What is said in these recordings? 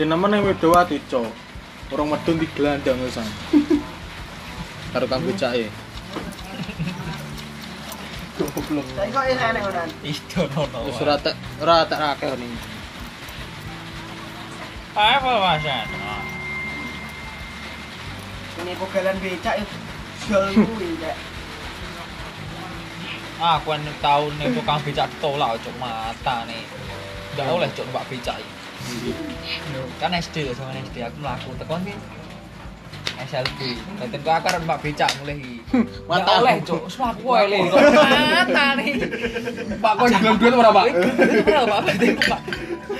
dong sing Sing nemen yang Widowati, Cok. Orang medun digelandang wisan. Karo kang becake. Goblok. Saiki kok isih enek ngono. Itu nono. Wis ora tak ora tak akeh ning. Apa masan? Ini pogalan becak ya jol kuwi ya. Aku kan tau nih tukang becak tolak cok mata nih. Gak oleh cok numpak becak iki. Kan SD ya sama SD aku melaku tekan ki SLB. Dadi kok akar numpak becak mulai iki. Mata. oleh cok, wis mlaku wae le. Mata nih. Pak kon Jalan duit ora, Pak? Ora Pak. Pak.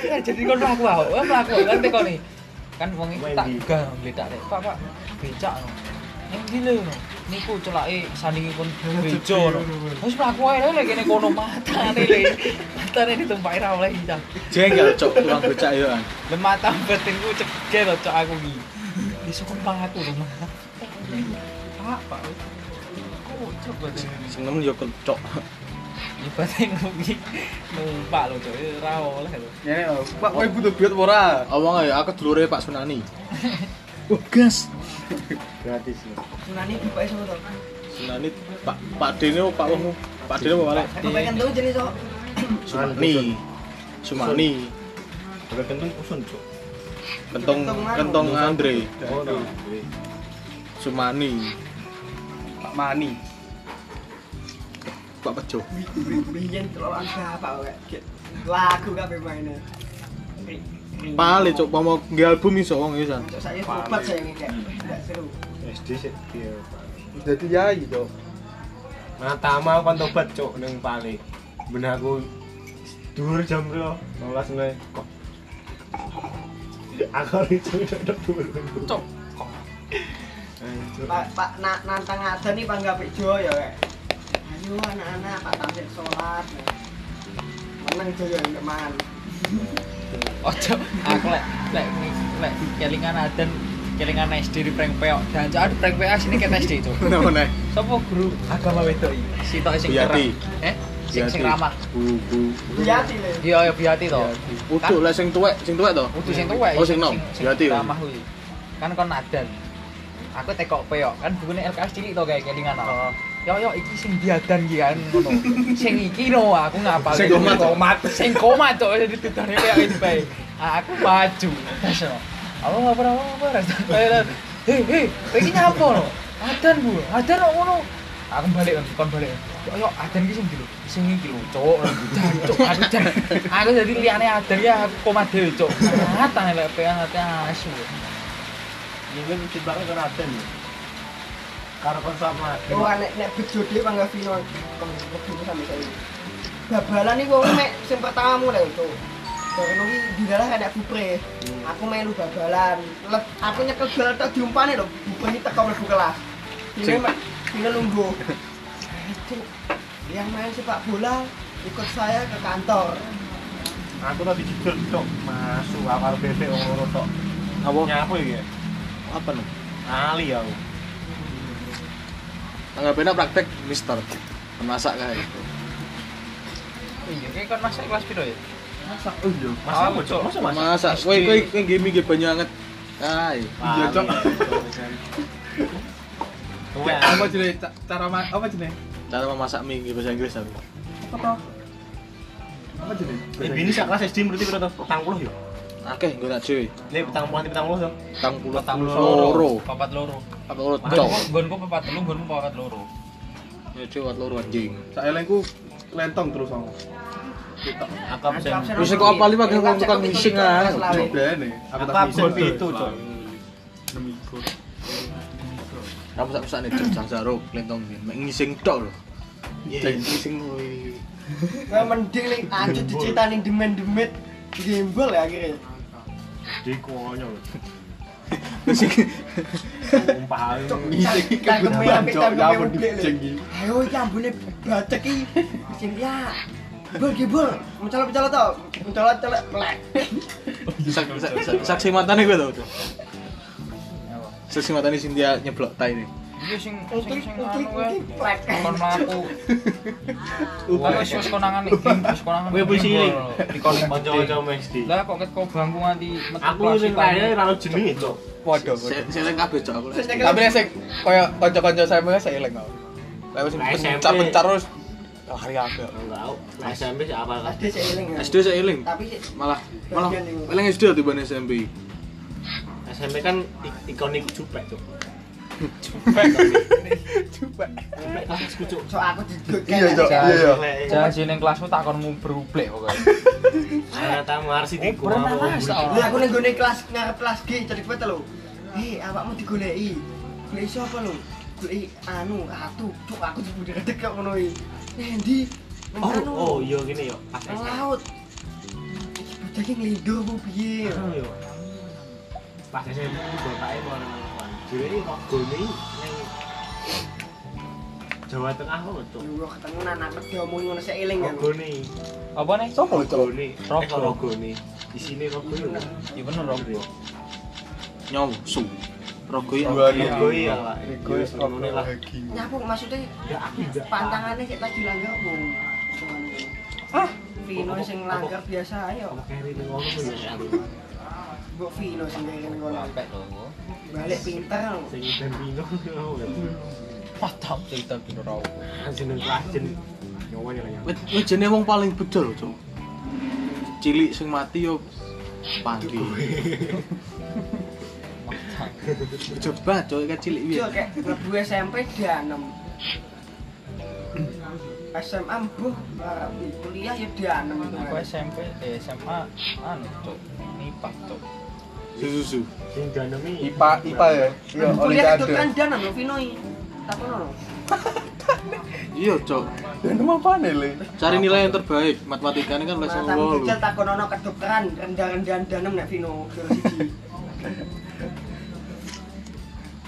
Ya jadi kon mlaku. Oh mlaku kan tekon nih. Kan wong iki tak gak ngledak rek. Pak Pak becak Ning gile. Niku celake sandingipun bejo no. Wis mlaku wae le kene kono matane le. Matane ditumpaki ra oleh iki. Cak. Jengkel, Cok, tukang becak yo kan. Le mata batinku cegel lho cok aku iki. Iso kok mlaku lho. Pak, Pak. Kok deh. Sing nemen yo Cok. Ya batin iki numpak lho cok, ora oleh lho. Ngene lho, Pak, kowe butuh duit ora? Awang ae aku dulure Pak Sunani. Wah, gas. Gratis. Sunani to? Pak Pak Dene Pak Wong. Pak Dene kentung jenis kok. Sumani. Sumani. Kentung usun, kentong Andre. Oh. Sumani. Pak Mani. Pak. Biyen kelolaan bapak kok. Lagu kabeh maine. Pale Cok, mau nge album iso wong iso. Cok saya obat saya ini kayak enggak seru. SD piye Pak. Dadi yai, Cuk. Nah, tama kan tobat cuk ning pale. Ben aku dhuwur jam 2, 12 menit kok. Aku itu udah dhuwur. Cok. Pak Pak na- nantang ada nih Pak Gapik Jo ya kayak. Ayo anak-anak Pak tampil sholat. Menang Joyo teman. Ojo, aku lek lek lek kelingan adan kelingan SD di prank peok. Dan cok ada prank peok sini kita SD cok. Kenapa nih? Sopo guru agama wedok iki? Sitok sing kerap. Eh? Sing sing ramah. Bu bu. Buyati le. Iya, ya Biyati to. Utuh lah sing tuwek, sing tuwek to. Kudu sing tuwek. Oh, sing nom. ya? ramah kuwi. Kan kon adan. Aku tekok peok kan bukune LKS cilik to kayak kelingan. Oh. Yo yo iki sing diadan iki kan. Sing iki no aku ngapal. Sing komat. komat. Sing komat to jadi tutane peok iki bae. Aku maju. Terus no. Apa apa apa. Hei hei, iki nyapa no? Adan Bu, adan ngono. Aku balik kan, kon balik. Yo yo adan iki sing lho? Sing iki lho, cuk. Jancuk aku jan. Aku jadi liyane adan ya aku komat dhewe, cuk. Matane lek peok ate asu. Ini kan ciptakan kan ada kon sama. Oh nek nek bejo dhewe Pak Gavino lebih sampe saya. Babalan iki wong mek sing pertama mulai itu. Baru iki dilalah kayak bupre. Aku melu babalan. Lep, aku nyekel bal tok diumpane lho. Bupre iki teko mlebu kelas. Dine mek dine lungguh. Yang main sepak bola ikut saya ke kantor. Aku tadi jujur cuk masuk akar bebek ngono tok. Apa? Nyapu iki. ya? Apa nih? Ali aku. Anggapnya praktek mister. Pemasak kayak Iya, kayak kon masuk kelas piro ya? Masak oh iya. Masa apa cuk? Masa masak? Masak. Kowe kowe kowe game iki banyak banget. Ay. Iya. Tuwek. Apa jenenge ca- cara ma- apa jenenge? Cara memasak mie bahasa Inggris tapi. Apa to? Apa jenenge? Eh, bini sak kelas SD berarti? Petang puluh ya? Akeh nggo nak dhewe. Nih petang puluh petang puluh tuh. Tang puluh Petang loro. Papat loro. Apa loro Gonku cok. gonku papat telu, gonku papat loro. Ya cewek loro anjing. Sak elengku lentong terus aku. Aku absen. Wis kok apa lima kang tukang ngising ah. Coblane. Aku Aku tak absen bisa itu cuk. Kamu sak pesan itu Cang Zaruk lentong ngising tok lho. Jadi ngising kuwi. Nah, mending anjir diceritain demen-demet gembel ya akhirnya. Di konyol. Ngising. Umpah. Ngising iki Tangkeme kebetulan apik cuk. tangkeme Ya ampun udik lho. diceng iki. Ayo iki ambune bacek iki. Sing ya. Bol gembel, mencolot-mencolot to. Mencolot-colot melek. Sak- sak- sak- Saksi matane kowe to. Saksi matane Cynthia nyeblok tai ini. Iya sing sing sing anu plek. Kon mlaku. Kan wis konangan iki, wis konangan. Kowe posisi cilik. Di kono Kanca-kanca SD. Lah kok ket kok bangku nganti metu Aku sing lainnya ora jenenge, Cuk. Waduh. Seleng kabeh cok aku. Sing Tapi sing kaya kanca-kanca saya saya eling kok. Lah wis pencar-pencar terus lari kabeh. Enggak, SMP sih apal SD saya eling ya. SD saya eling. Tapi Malah malah eling SD tiba SMP. SMP kan ik- ikonik cupek, Cuk. Coba. Cupek kelasku, Cuk. so aku duduk Iya. Jangan- Iya. Jangan sini kelasmu takonmu berublek pokoknya. Saya pernah mas, oh. Lah aku ning gone kelas ngarep kelas G jadi foto lho. Hei, awakmu digoleki. Goleki sapa lho? Goleki anu, atu. Cuk, aku dibudak dek kok ngono iki. Nendi? Nang Oh, anu. oh iya gini yo. Laut. Iki bocah iki nglindur bu piye? Oh, yo. Pas SMP bapake mau Jadi kok gone ning Jawa Tengah kok, Cuk. Yo ketemunan aku ngono sik eling ya. Rogone. Apa nih? Sopo cok? Rogone. Rogo. Eh, Rogone. Di sini Rogone. Iya bener Rogo. Nyong su. Rogo ya. Rogo iya. Rogo Iya, is ngono lah. Nyapu maksudnya Ya aku enggak. pantangannya kayak tadi langgar bu. Ah, Vino sing langgar biasa ayo. Kere ning ngono ya. Mbok Vino sing kayak ngono. Apik lho. Balik pinter lho. Sing ben pino. Mantap cerita gitu Rogo. Kan jeneng kelas jen nyawanya lah ya. Wit wit jene wong paling bedol cok. Cilik sing mati yo. Mantap. Coba cok kan cilik piye. kayak lebu SMP dianem. SMA mbuh arep kuliah ya dianem itu. Aku SMP, eh SMA, anu cok, nipak cok. Susu. Sing janemi IPA IPA ya. Iya Kuliah itu olimpiade. kan dianem lho Vino iki. Tak ono lho. Iya cok. Dan apa nih le? Cari nilai yang terbaik. Matematika ini kan les Mata wolu. kecil tak ono kedokteran rendah-rendahan danem nek Vino siji.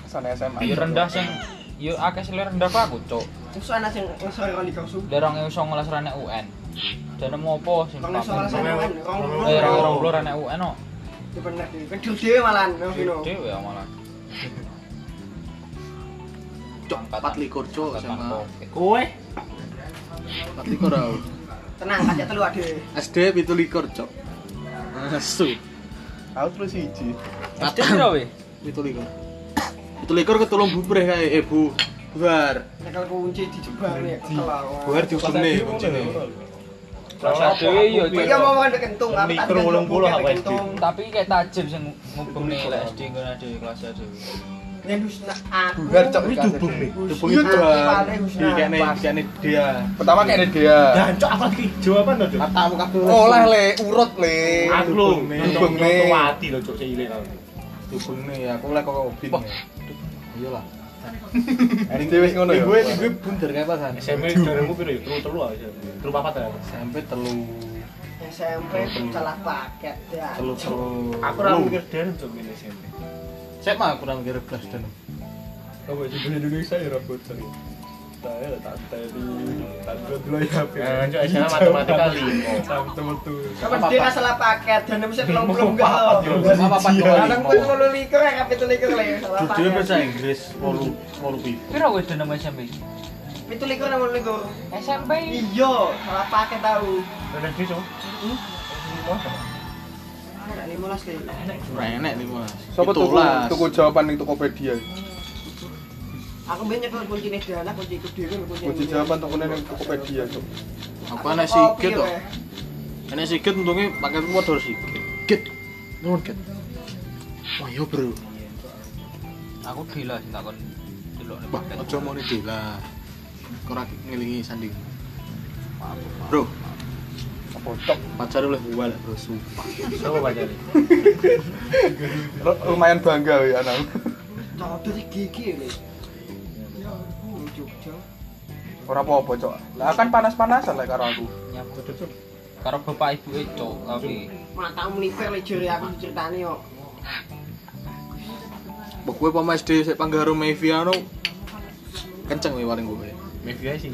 Sana SMA. Yo rendah sing yo akeh sing rendah kok aku cok. Terus ana sing sore kon. Derong yang usah ngolah rene UN. Dan mau apa sing Kon iso alasan papen? kan rong Eh, rong rong puluh. puluh rene UN Ya bener iki. Kedul dhewe malan no Vino. Dewe ya malah. Cok, empat likur cok Angkatan SMA. Covid. kowe Empat likur tau. Tenang kaca telu ade. SD pitu likur cok. Asu. Aku terus siji. SD piro we? Pitu likur. Pitu likur ketulung bubreh kae eh bu. Bubar. Nyekel kunci nek kelawar. Bubar diusune kuncine. Kelas dhewe yo Iya cok. mau makan kentung apa Mikro wolong puluh aku SD. Tapi kayak tajam sing ngubung nih lek SD ngono ade kelas dhewe. Aku. Bubar cok Ini dubung nih. Dubung itu dia. Pertama kene dia. Dan cok apa lagi jawaban to? Matamu kabeh. Oleh le, urut le. Aku lho, Dubung nih. mati lho cok cilik aku. Dubung nih, aku lek kok. Iyalah. SD wis ngono ya. Gue gue bunder kayak apa san? SMP jarangku piro ya? Telu telu aja. Telu papat ya. SMP telu SMP salah paket ya. telu telu. Aku ora mikir cok ngene SMP. Saya mah kurang kira belas dan. Apa di Indonesia ya rambut sering. Saya tak tadi tadi dulu ya. Nah, cok SMA matematika limo. Sampai metu. Kapan dia salah paket dan bisa belum belum loh. Apa apa Kadang pun lu likur ya kapit likur lah ya salah Jujur bahasa paket. Inggris walu walu pipo. Piro wis dene SMP? Itu likur nama likur. SMP. Iya, salah paket tahu. Ada di cok. Ada 15 kali. Enek nih mas. Sopo tuku Itulah. tuku jawaban ning Tokopedia. Aku banyak kunci nih dana kunci itu dhewe kunci. Kunci jawaban tuku ning Tokopedia, Cuk. Apa nek sikit kok? Nek sikit untungnya pakai modal sikit. Git. Nuwun git. Wah yo bro. Aku gila sih takon delok nih Wah, paket. aja mau lah. Kurang ngelingi sanding. Bro, Apa cok? pacar oleh gua lah bro, sumpah. Nih. Lumayan bangga ya anak. Cok dari gigi lho. Jogja. Ora apa-apa, Cok. Lah kan panas-panasan lek karo aku. Nyapu karo bapak ibu e cok tapi Matamu nifer le jere aku ceritane yo. Mbok kowe pemain SD sik panggaro Meviano. Kenceng wi paling gue. Mevia sing.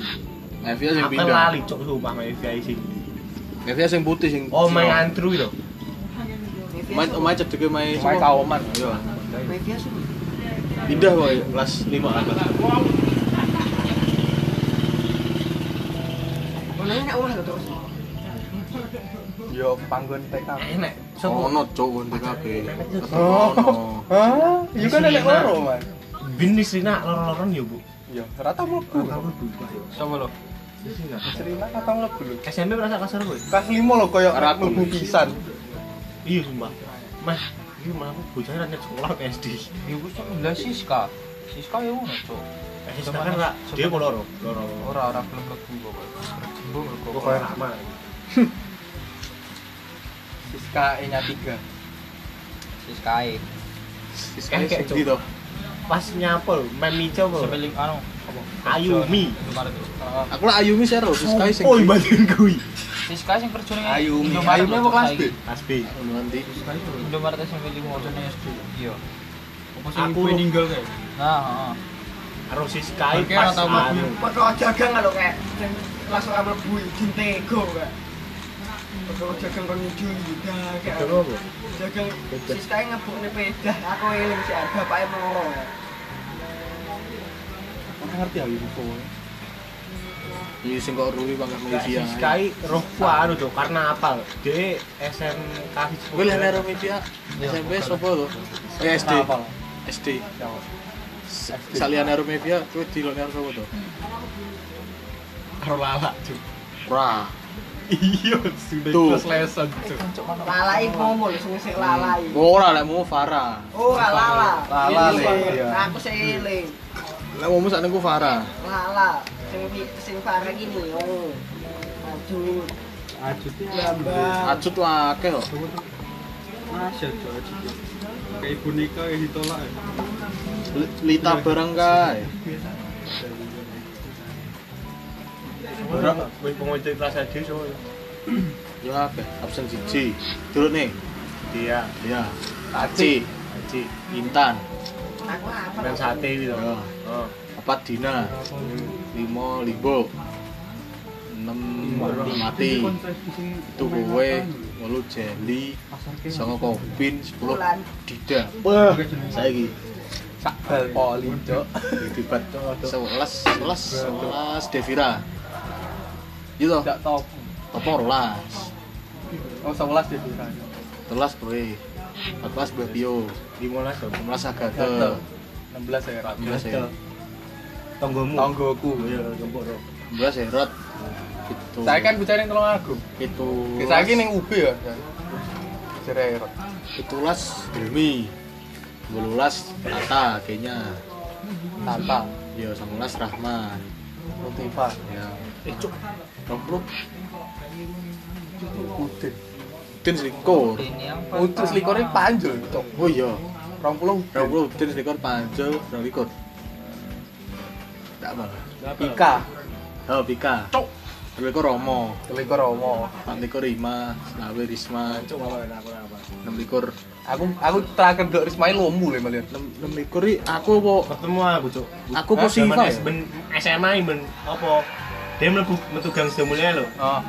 Mevia sing Aku pindah. lali cok sumpah Mevia sing. Mevia sing putih sing. Oh, main antru itu. Main main cedeke main Main kaoman. Iya. Media sih. pindah kok ya, kelas 5 kan Enak omah lho terus. Yo panggon TK. enak ono kon TKB Oh. ono Hah? Iya kan ada loro, Man. bin Rina lor-loran ya bu Yo, rata mlebu. sama lo Serina kata mlebu lho. SMP merasa kasar gue Kelas 5 lho koyo mlebu pisan. iya sumpah mah ini mah aku bocahnya randet sekolah SD Ya wis lah Siska. Siska ya ngono, Cuk. Eh, sekarang lah dia loro loro Ora ora belum mlebu kok. Siska E-nya 3. Siska E. Siska Eh, kayak sedih toh pas nyapel main mico kok Sebeling anu apa? Ayumi. Heeh. aku lah Ayumi sero Siska sing oh ibatin kui Siska sing kerjane Ayumi. Ayumi apa kelas saiki. pas B nanti Indomaret SMP 5 kerjane SD. Iya. Apa sih Aku ibu loh. ninggal kayak? Nah, heeh. karo si Sky Oke, pas anu Padha jagang lho kayak sing kelas ora mlebu dintego kayak. Padha jagang kon nyuju juga kayak. Jagang apa? Jagang Siska ngebukne pedah aku eling sih bapake moro. Ora ngerti aku info. ini sing kok rugi bangga si Malaysia Sky roh anu tuh karena apal. Dia SMK gue lihat Nero Media SMP sopo tuh eh SD Apa? SD salian Nero Media gue di lo Nero sopo tuh lala, Cuk. Ra Iya, sudah kelas lesan, Cuk. Lalai ngomong lho sing sing lalai. ora lah mau Farah Oh, lala. Lala, Le. sing- Aku seeling. lah mau sakne ku Farah Lala. Sing sing parah gini. Oh. Aduh. Ajutnya Lambang. acut lah akeh kok Masya ajut. Kayak boneka yang ditolak ya. Li- Lita barang kae Berapa? Wih pengunjung kelas SD so yo absen siji. Turut nih. Dia ya Aci Haji Intan. Aku apa? dan sate gitu ya oh. Empat Dina. Limo Limbo enam mati. Itu kowe wolu Jelly songo Kopin sepuluh. Dida. Wah. Saiki Sak bal poli, tibat sebelas sebelas sebelas Devira gitu Tidak top. apa rolas Oh, 11 deh bisa. telas kowe empat belas Babio lima belas belas Gatel. Agatha 16 ya, Rat. enam belas ya tonggomu Tanggoku. iya enam belas Herot itu Saya kan bicara yang tolong aku. itu Saya ini yang UB ya. Cerewet. itulas Hilmi bolulas Tata kayaknya Tata. ya sangulas Rahman Motiva. ya eh cuk Romplut Udin. Udin selikur Udin selikornya panjul, Cuk. oh iya 20 Udin. Romplut Udin selikur panjel rong likur tak apa Ika. oh Pika Cuk. Selikur Romo Selikur Romo. Empat likur Rima Selawe Risma cuk apa apa apa enam likur Aku aku terakhir dok Rismail lomu lho malian. enam enam likur i aku po ketemu aku cuk aku po Siva Zaman ya S- ben- SMA ini ben apa dia mlebu metu gang sedemulnya lho Oh.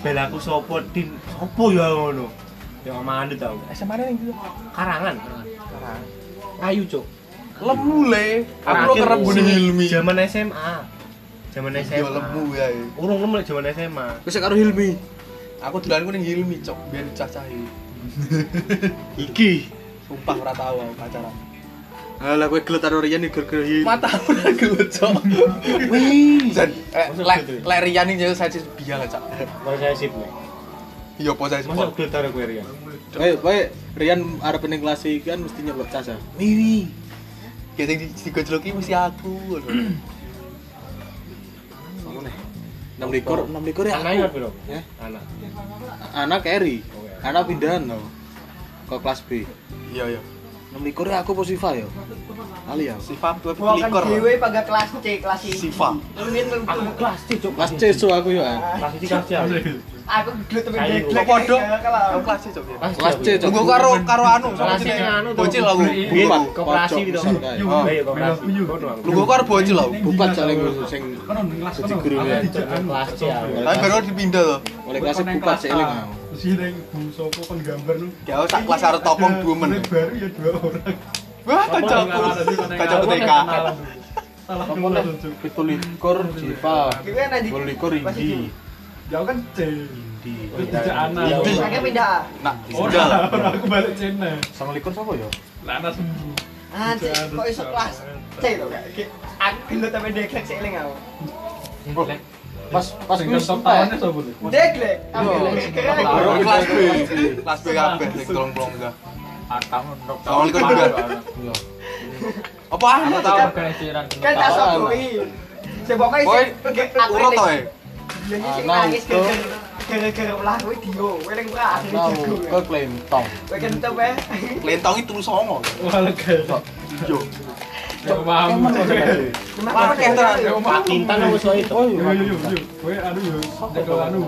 bel aku sopo din sopo ya ngono yang mandut tau SMA ning gitu. karangan ayu cuk Lemu le. Aku lo gune Hilmi. zaman SMA zaman SMA Yo lemu ya. ya. urung lemu zaman SMA Wis karo Hilmi Aku dolanku ning Hilmi, Cok. Biar dicacahi. iki Sumpah ora tau aku pacaran. Alah kowe gelet karo Rian iki gara-gara Hilmi Mata aku udah gelut, Cok. Wih, Jan, eh, Masuk le- gitu ya? le Rian jadi saya biar Cok. masa saya sip nih Iya, posisi masa gelut karo kowe Rian Kowe kowe Rian arep ning kelas iki kan mesti nyelok casa. Wiwi. Ya sing di digojloki mesti aku. Ngono nih. 6 likur, 6 likur ya. piro Ya. anak Anak Eri. Anak pindahan loh. Ke kelas B. Iya, iya. 6 likur ya aku apa Siva ya? Ali ya. Sifat tuh Gua kan likur. dhewe pada kelas C, kelas C. Siva. Aku kelas C cuk Kelas C so aku ya. kelas C kelas C aku. Ayo. geblek. Kok podo? ya. Aku kelas C, Cok. ya. Kelas C Tunggu Cok. karo karo anu, Kelas C anu. Bocil aku. Bupat, koperasi pojok gitu. Oh, iya. Lu karo bocil aku. Bupat jare sing Kan nang kelas Jadi kono. guru ya. Kelas C. Tapi baru dipindah loh. oleh kelas bupat sik eling Terus ini ibu sopo kan gambar lu. Ya sak kelas karo topong dua men. Baru ya dua orang. Wah, kancaku. Kancaku TK. Salah nih? Cuk. Pitu likur. Iki kan. Bolu likur Indi. itu. Jauh kan C. Indi. Tidak anak. Indi. Saya pindah. Sendal. orang aku balik Cina. Sama likur siapa ya? Lana sembuh. Anjir, kok iso kelas C to kayak. Aku gelo tapi deklek sik eling aku. Pas pas Sing. Keren. Baru iki. kelas B. Kelas B kabeh sing tolong-tolong enggak. Akam Sama likur juga. Iya. Apa ta? organisiran Kan tak sok kuwi. Sing pokoke sing aku urut to e. Ya iki sing Anak nangis gara-gara ulah kuwi dio. Weling pra akhirnya Tahu jago. ke klentong. Kowe wae. Klentong itu songo. Wah lega. Yo. Emang Mana kayak terang. Tintan apa soal itu? Oh Yo iya. yo yo yo. Kowe anu yo. Nek anu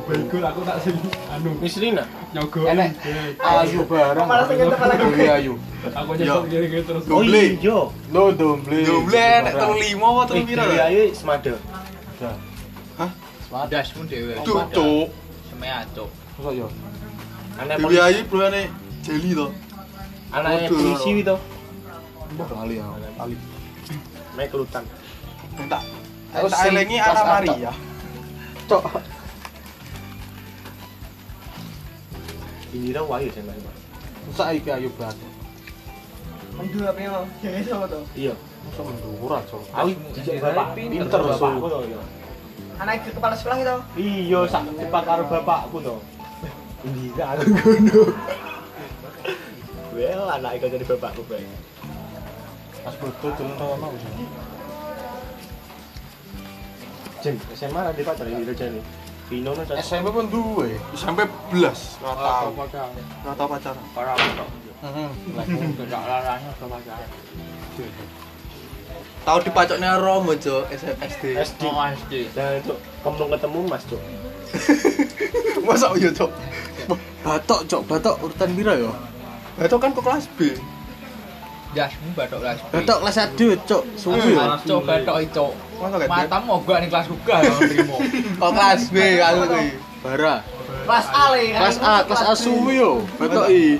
aku tak sing anu Mislina. nyogo. Enek. Ayu barang. Malah sing kentep malah Dewi Ayu. Aku nyesel gini-gini terus. Doble. iya. Doble nek apa pira? Ayu semada. Das pun dewe. Cuk, cuk. Semea cuk. Masa yo. Anak Dewi Ayu jeli to. Anaknya polisi itu. Mbah kali ya. Naik kelutan. Tak Terus tak elengi Ana. Maria. Cok. Indira wayu sih Mbak. Saiki ayu banget. Mendu apa yo? Jadi sama to. Iya. Masa mendur aja. Aku dijak bapak pinter bapakku to ya. Anak ke kepala sekolah itu. Iya, sak cepat karo bapakku to. Indira aku ngono. Well, anak iku jadi bapakku bae. Pas betul jalan tau mau. Jen, SMA ada pacar Indira Jani. Vino nih cocok. SMP pun duwe. Sampai belas, ora tau. Ora tau pacaran. Para kok. Heeh. Tidak larangnya ke pacaran. Tahu dipacoknya Romo, Cuk, SD. SD. Oh SD. Dan itu kemung ketemu Mas Cuk. Masa yo, Cuk? Batok, cok, batok urutan pira ya? Itu kan kok kelas B. Dasmu batok kelas. B. Batok kelas 1, cok. Suwi ya. Cuk batok itu. Gak Matamu mogok nih kelas ya terima. Kok kelas B aku kuwi. Bara. Kelas A le. kan? Kelas A, kelas A suwi yo. Batok i.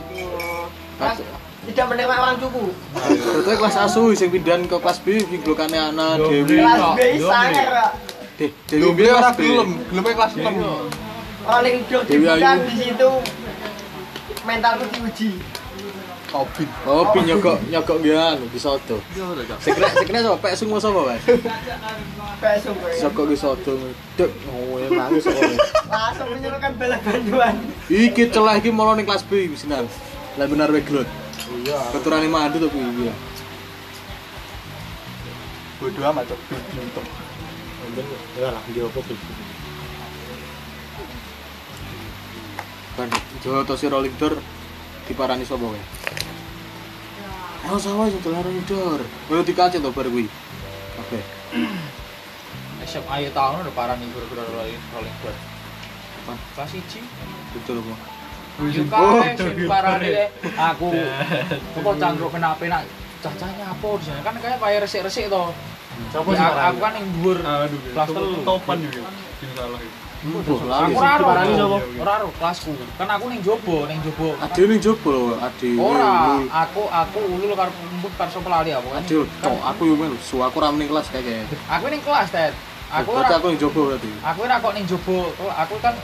Tidak menerima orang cupu. Batok kelas A suwi sing pindahan ke kelas B sing glokane anak Dewi. Kelas B yo, sangar. Deh, Dewi kelas B. gelem, geleme kelas 6. Orang yang duduk di situ mentalku diuji. Kobin. Oh, pin nyogok nyogok gian di soto. Sekre sekre sapa pek semua sapa, Mas? Gue. Soko di soto. Dek, ngowe nangis kok. Langsung menyerukan bala bantuan. Iki celah iki malah ning kelas B wisinan. Lah benar we glot. Iya. Keturane mandu to kuwi. Bodoh amat. Mungkin ya lah dia apa tuh. Kan Jawa to si rolling door diparani sapa wae? Ayo sawah sing rolling door. Kowe dikancet to bar kuwi. Oke. SMA ayo tahun udah parah nih guru-guru rolling rolling board. Kelas 1. Betul apa? Yo kae sing parah nih aku. Kok cangkruk kena penak cacahnya apa di sana kan kayak bayar resik-resik to. Ya, sih aku, kan yang dhuwur Aduh, kelas telu. topan juga. Sing salah Aku ora. Diparani sapa? Ora ero kelasku. Kan aku ning jobo, ning jobo. Ade ning jopo lho, ade. Ora, aku aku ulul karo mbut karo sapa lali apa kan. Ade tok aku yo melu, su aku ra ning kelas kayak. Aku ning kelas, Ted. Aku ora aku ning jopo berarti. aku ora kok ning jobo. Aku kan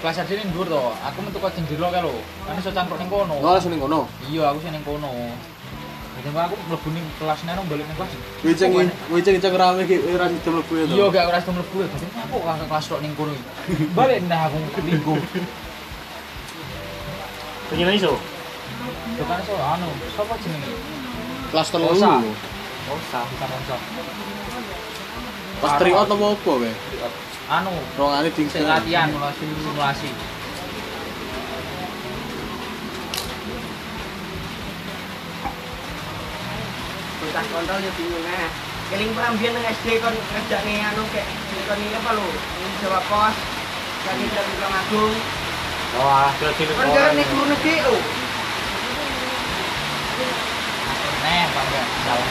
kelas SD ning dhuwur to. Aku metu kok jendela kae lho. Kan iso cangkruk ning kono. Ngono sing ning kono. Iya, aku sing ning kono. Jadi aku mlebu ning kelas neno balik ning kelas. Kuwi ceng kuwi ceng ceng rame iki ora sida mlebu ya to. Iya, gak ora sida mlebu. Dadi aku kakak kelas tok ning kono. Balik nah aku minggu. Pengen iso. Yo kan iso anu, sapa jenenge? Kelas telu. Osa. lho. Osa, bukan Osa. Pas tri out apa apa kowe? Anu, Rongane ding sing latihan simulasi simulasi. Bocah kontol yo bingung ah. Keling perambian nang SD kon kerjane anu kayak kon ini apa lho? Ini Jawa Pos. Kan iki dari Tulung Agung. Wah, terus ini Kan kan guru negeri lho. Nih, bangga. Salah.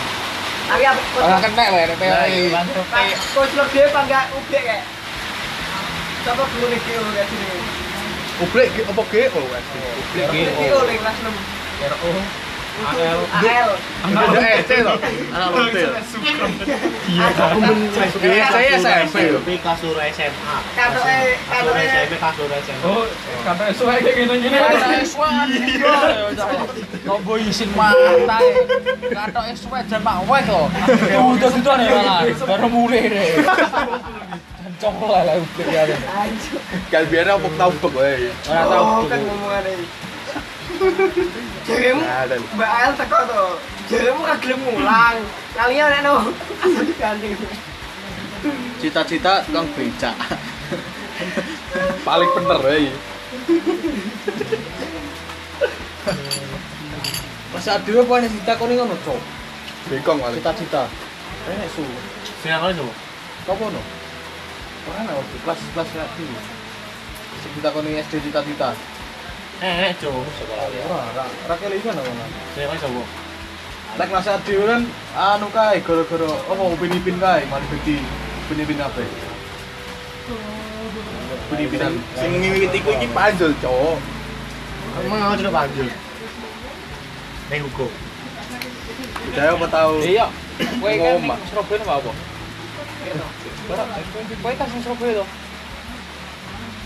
Tapi apa? Ora wae nek. Pak, lo dia bangga ubek kayak. Coba guru negeri lho kayak sini. Oblek apa ge? Oh, Guru negeri lho ning kelas 6. RO. AL. AL. Ada loh. Anak lote. Aku men Facebook Iya, saya SMP. Tapi kasur SMA. E Kasur e SMP, kasur SMA. Oh, kata sesuai kayak gini gini. Isin mata Kata kok Udah gitu nih malah Baru mulai deh Kencong lah lah udah ya Anjir. Kan biar apa tahu bek wae. Ora Oh, kan ngomongan Jaremu. Mbak AL teko to. Jaremu ra gelem mulang. Kalian nek no. Asal diganti. Cita-cita tukang becak. Paling bener wae. Mas Adi apa nek ditakoni ngono, Cok? Bengkong kali. Cita-cita. Enek su. Sing aku coba. Apa no? Ora ana kelas kelas lagi. Sing ditakoni SD cita-cita. Eh, cuk, sekolah. Ora, ora ora kele iso ngono. Sing aku coba. Lek kelas Adi kan anu kae gara-gara apa upin ipin kae malah dadi upin ipin apa? Upin ipinan. Sing ngiwit iku iki panjul, Cok. Emang sudah panggil. Nek Hugo. Budaya apa tau? Iya Kowe kan ning. Surabaya apa apa? Kowe kan ning Surabaya to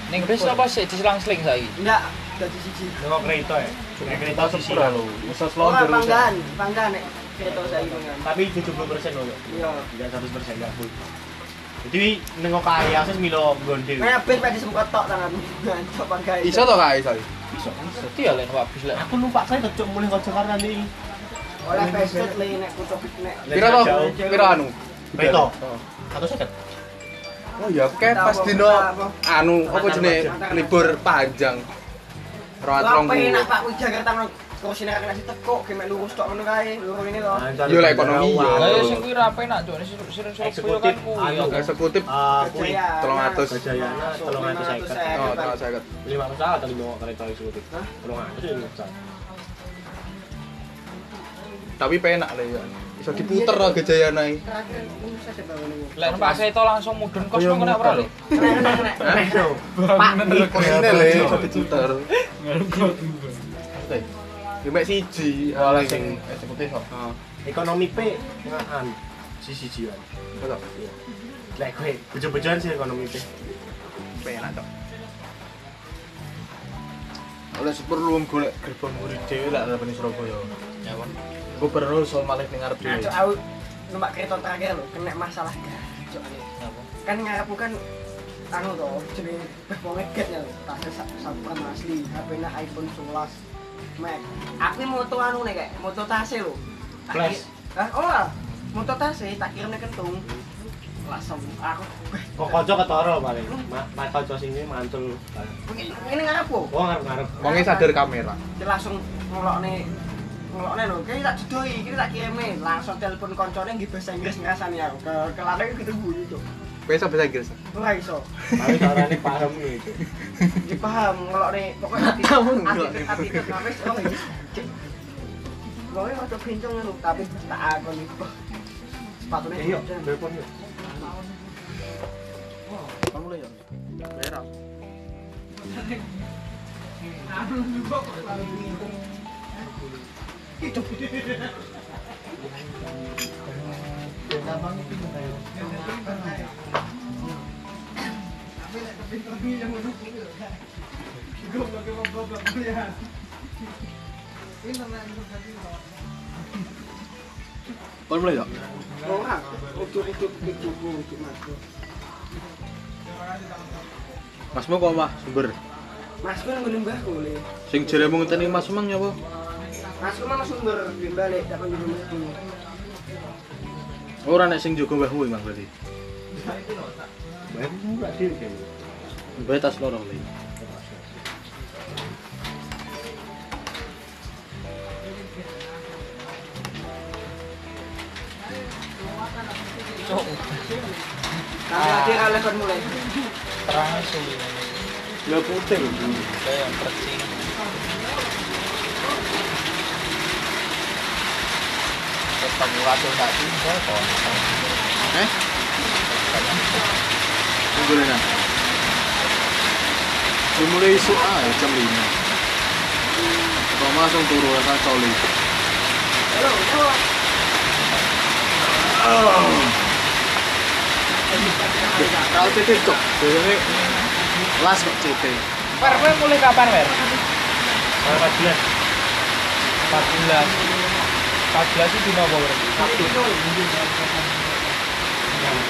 Ning bis apa sih diselang-seling saiki? Enggak, dadi siji. Nengok kereta ya. Nek kereta lho. Bisa Oh, selonjor. panggan, panggan nek kereta saya panggan. Tapi 70 persen loh. Iya. Tidak 100 persen full. Jadi nengok kaya milo gonde. Kayak ben tok tangan. Cok panggan. Iso to kae iso? Bisa. Ya lek. Aku lupa saya cocok mulai ke Jakarta nih. Oleh pesket le nek nek. Pira to? Pira anu? Kereta. Oh. Atau seket. Oh ya, kayak pas dino anu apa jenenge libur panjang. Rawat rong Apa enak Pak kuwi Jakarta nang kursi nek kena teko ge mek lurus tok ngono kae, lurus ini to. Yo, lah, ekonomi, yo. Lah ya sing kuwi ra penak Cuk, ning Surabaya kan Eksekutif, kuwi. anu. ya. Eksekutif Ah, kuwi Gajayana. tolong atus. Gajayana, tolong atus seket. oh, tengah saya lima pesawat atau lima kereta eksekutif. Hah? Tolong atus ya lima pesawat. Tapi penak lah ya. Iso diputer lah Gajayana iki. Lek kereta langsung mudun kos kok kena ora lho. Pak, Posine le iso diputer. Oke. Yo mek siji, oleh sing eksekutif. Heeh. Ekonomi P ngaan sisi jiwan. Betul. Lek kowe bejo-bejoan sih ekonomi P. Penak tok. Oleh perlu golek gerbang murid dhewe lah dalam Surabaya. Ya kon. Gubernur soal malih ning ngarep dhewe. Aku numpak kereta terakhir lho, kena masalah gas. Cok ane. Kan ngarepku kan anu to, jenenge beh wong ngeget ya, tas sampean asli, HP-na iPhone 11 Max. Aku moto anu nih kayak moto tase lho. Tak Flash. Hah? Oh lah. Moto tase tak kirim nih kentung. Langsung aku Kok kanca ketara paling. Ma- Ma kanca sini mantul. ini ini ngarepku. Oh ngarep-ngarep. Wonge sadar kamera. Dia langsung ngelokne ngelokne lho, kayak tak iki tak langsung telepon koncone nggih bahasa Inggris ngrasani aku. Ke ke lanang gitu bunyi, Cuk. Kowe iso bahasa Inggris? Ora iso. Tapi carane paham nih. itu. dipaham ngelokne Pokoknya waktu bincang lu, tapi tak akon itu sepatunya Iya, hujan. telepon yuk. Kamu mulai ya. Merah. Ya. Masmu kok mah sumber. Masku nang ngene mbahku le. Sing jaremu ngenteni Mas Emang nyapa? Masku mana sumber di balik tak kan dulu masku. Ora nek sing jaga mbahmu Mang berarti. Baik murah dhewe kayaknya. Mbah tas loro lagi oleh kon mulai. terang asu. Lah putih. Saya yang percing. Tinggal kok. Eh? Tunggu lena. Dimulai isu ah jam 5. Kok langsung turu rasa coli. Halo, halo. Kalau CT cok, biasanya las kok CT. Wer, kowe mulai kapan? Kalau 14 14. 14 itu dino apa, Wer?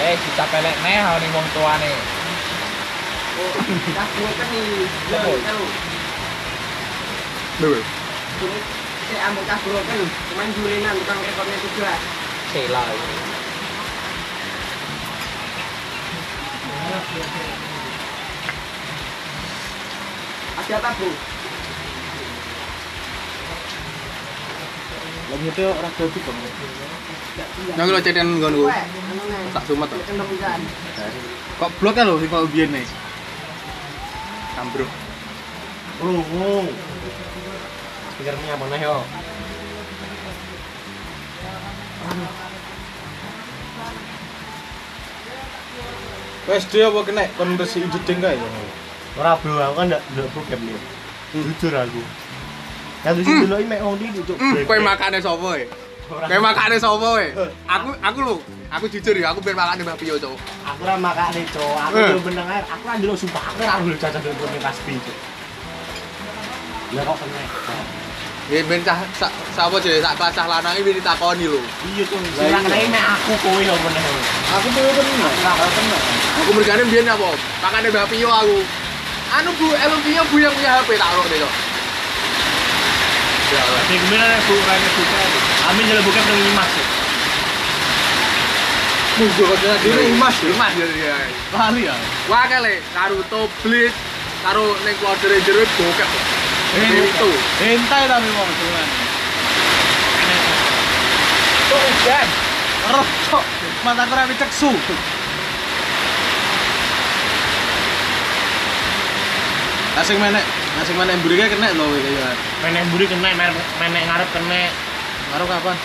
Eh, kita pelek neh ning wong tuane. Oh, kan saya ambil kabur kan, cuman julinan tukang rekornya juga. Sela. Ada apa bu? Lagi itu ora dadi kok. Nang lo ceten nggon nih. Tak sumet to. Ikan. Kok blok kan lho sing kok biyen nih. Ambruk. Oh, oh. Speakernya apa nih yo? Wes dia apa kena kon resi jeding kae. Ora bro, aku kan ndak ndak bokep nih. Jujur aku. Kan di sini dulu mek wong di cuk. Kowe makane sapa e? Kowe makane sapa e? Aku aku lho, aku jujur ya, aku ben makane Mbak Pio, Cuk. Aku ora makane cuk. Aku Eh. yo meneng ae. Aku kan dulu sumpah aku ora dulu cacat ning kasbi cuk. Lah kok kena. Ya ben cah sapa jenenge sak kelas cah lanang iki ditakoni lho. Iya cuk. Sing ora kena mek aku kowe yo meneng. Aku tuh kena. Ora kena. Aku mergane mbiyen apa? Makane Mbak Pio aku. Anu Bu, Elung Pio Bu yang punya HP tak rok deh, Ya. Sing ke mana nek buka nek buka. Amin jalan buka nang Imas. Cuk. Munggo kok dene Imas, Imas ya ya. Kali ya. Wah kale karo toblit karo ning kloder jero bokep. Itu. Entai tapi mau dolan. Kok hujan? Roh, cok. Mataku ora ceksu. Asing menek, asing menek mburike kena lho iki ya. Menek mburi kena, menek menek ngarep kena. Karo kapan?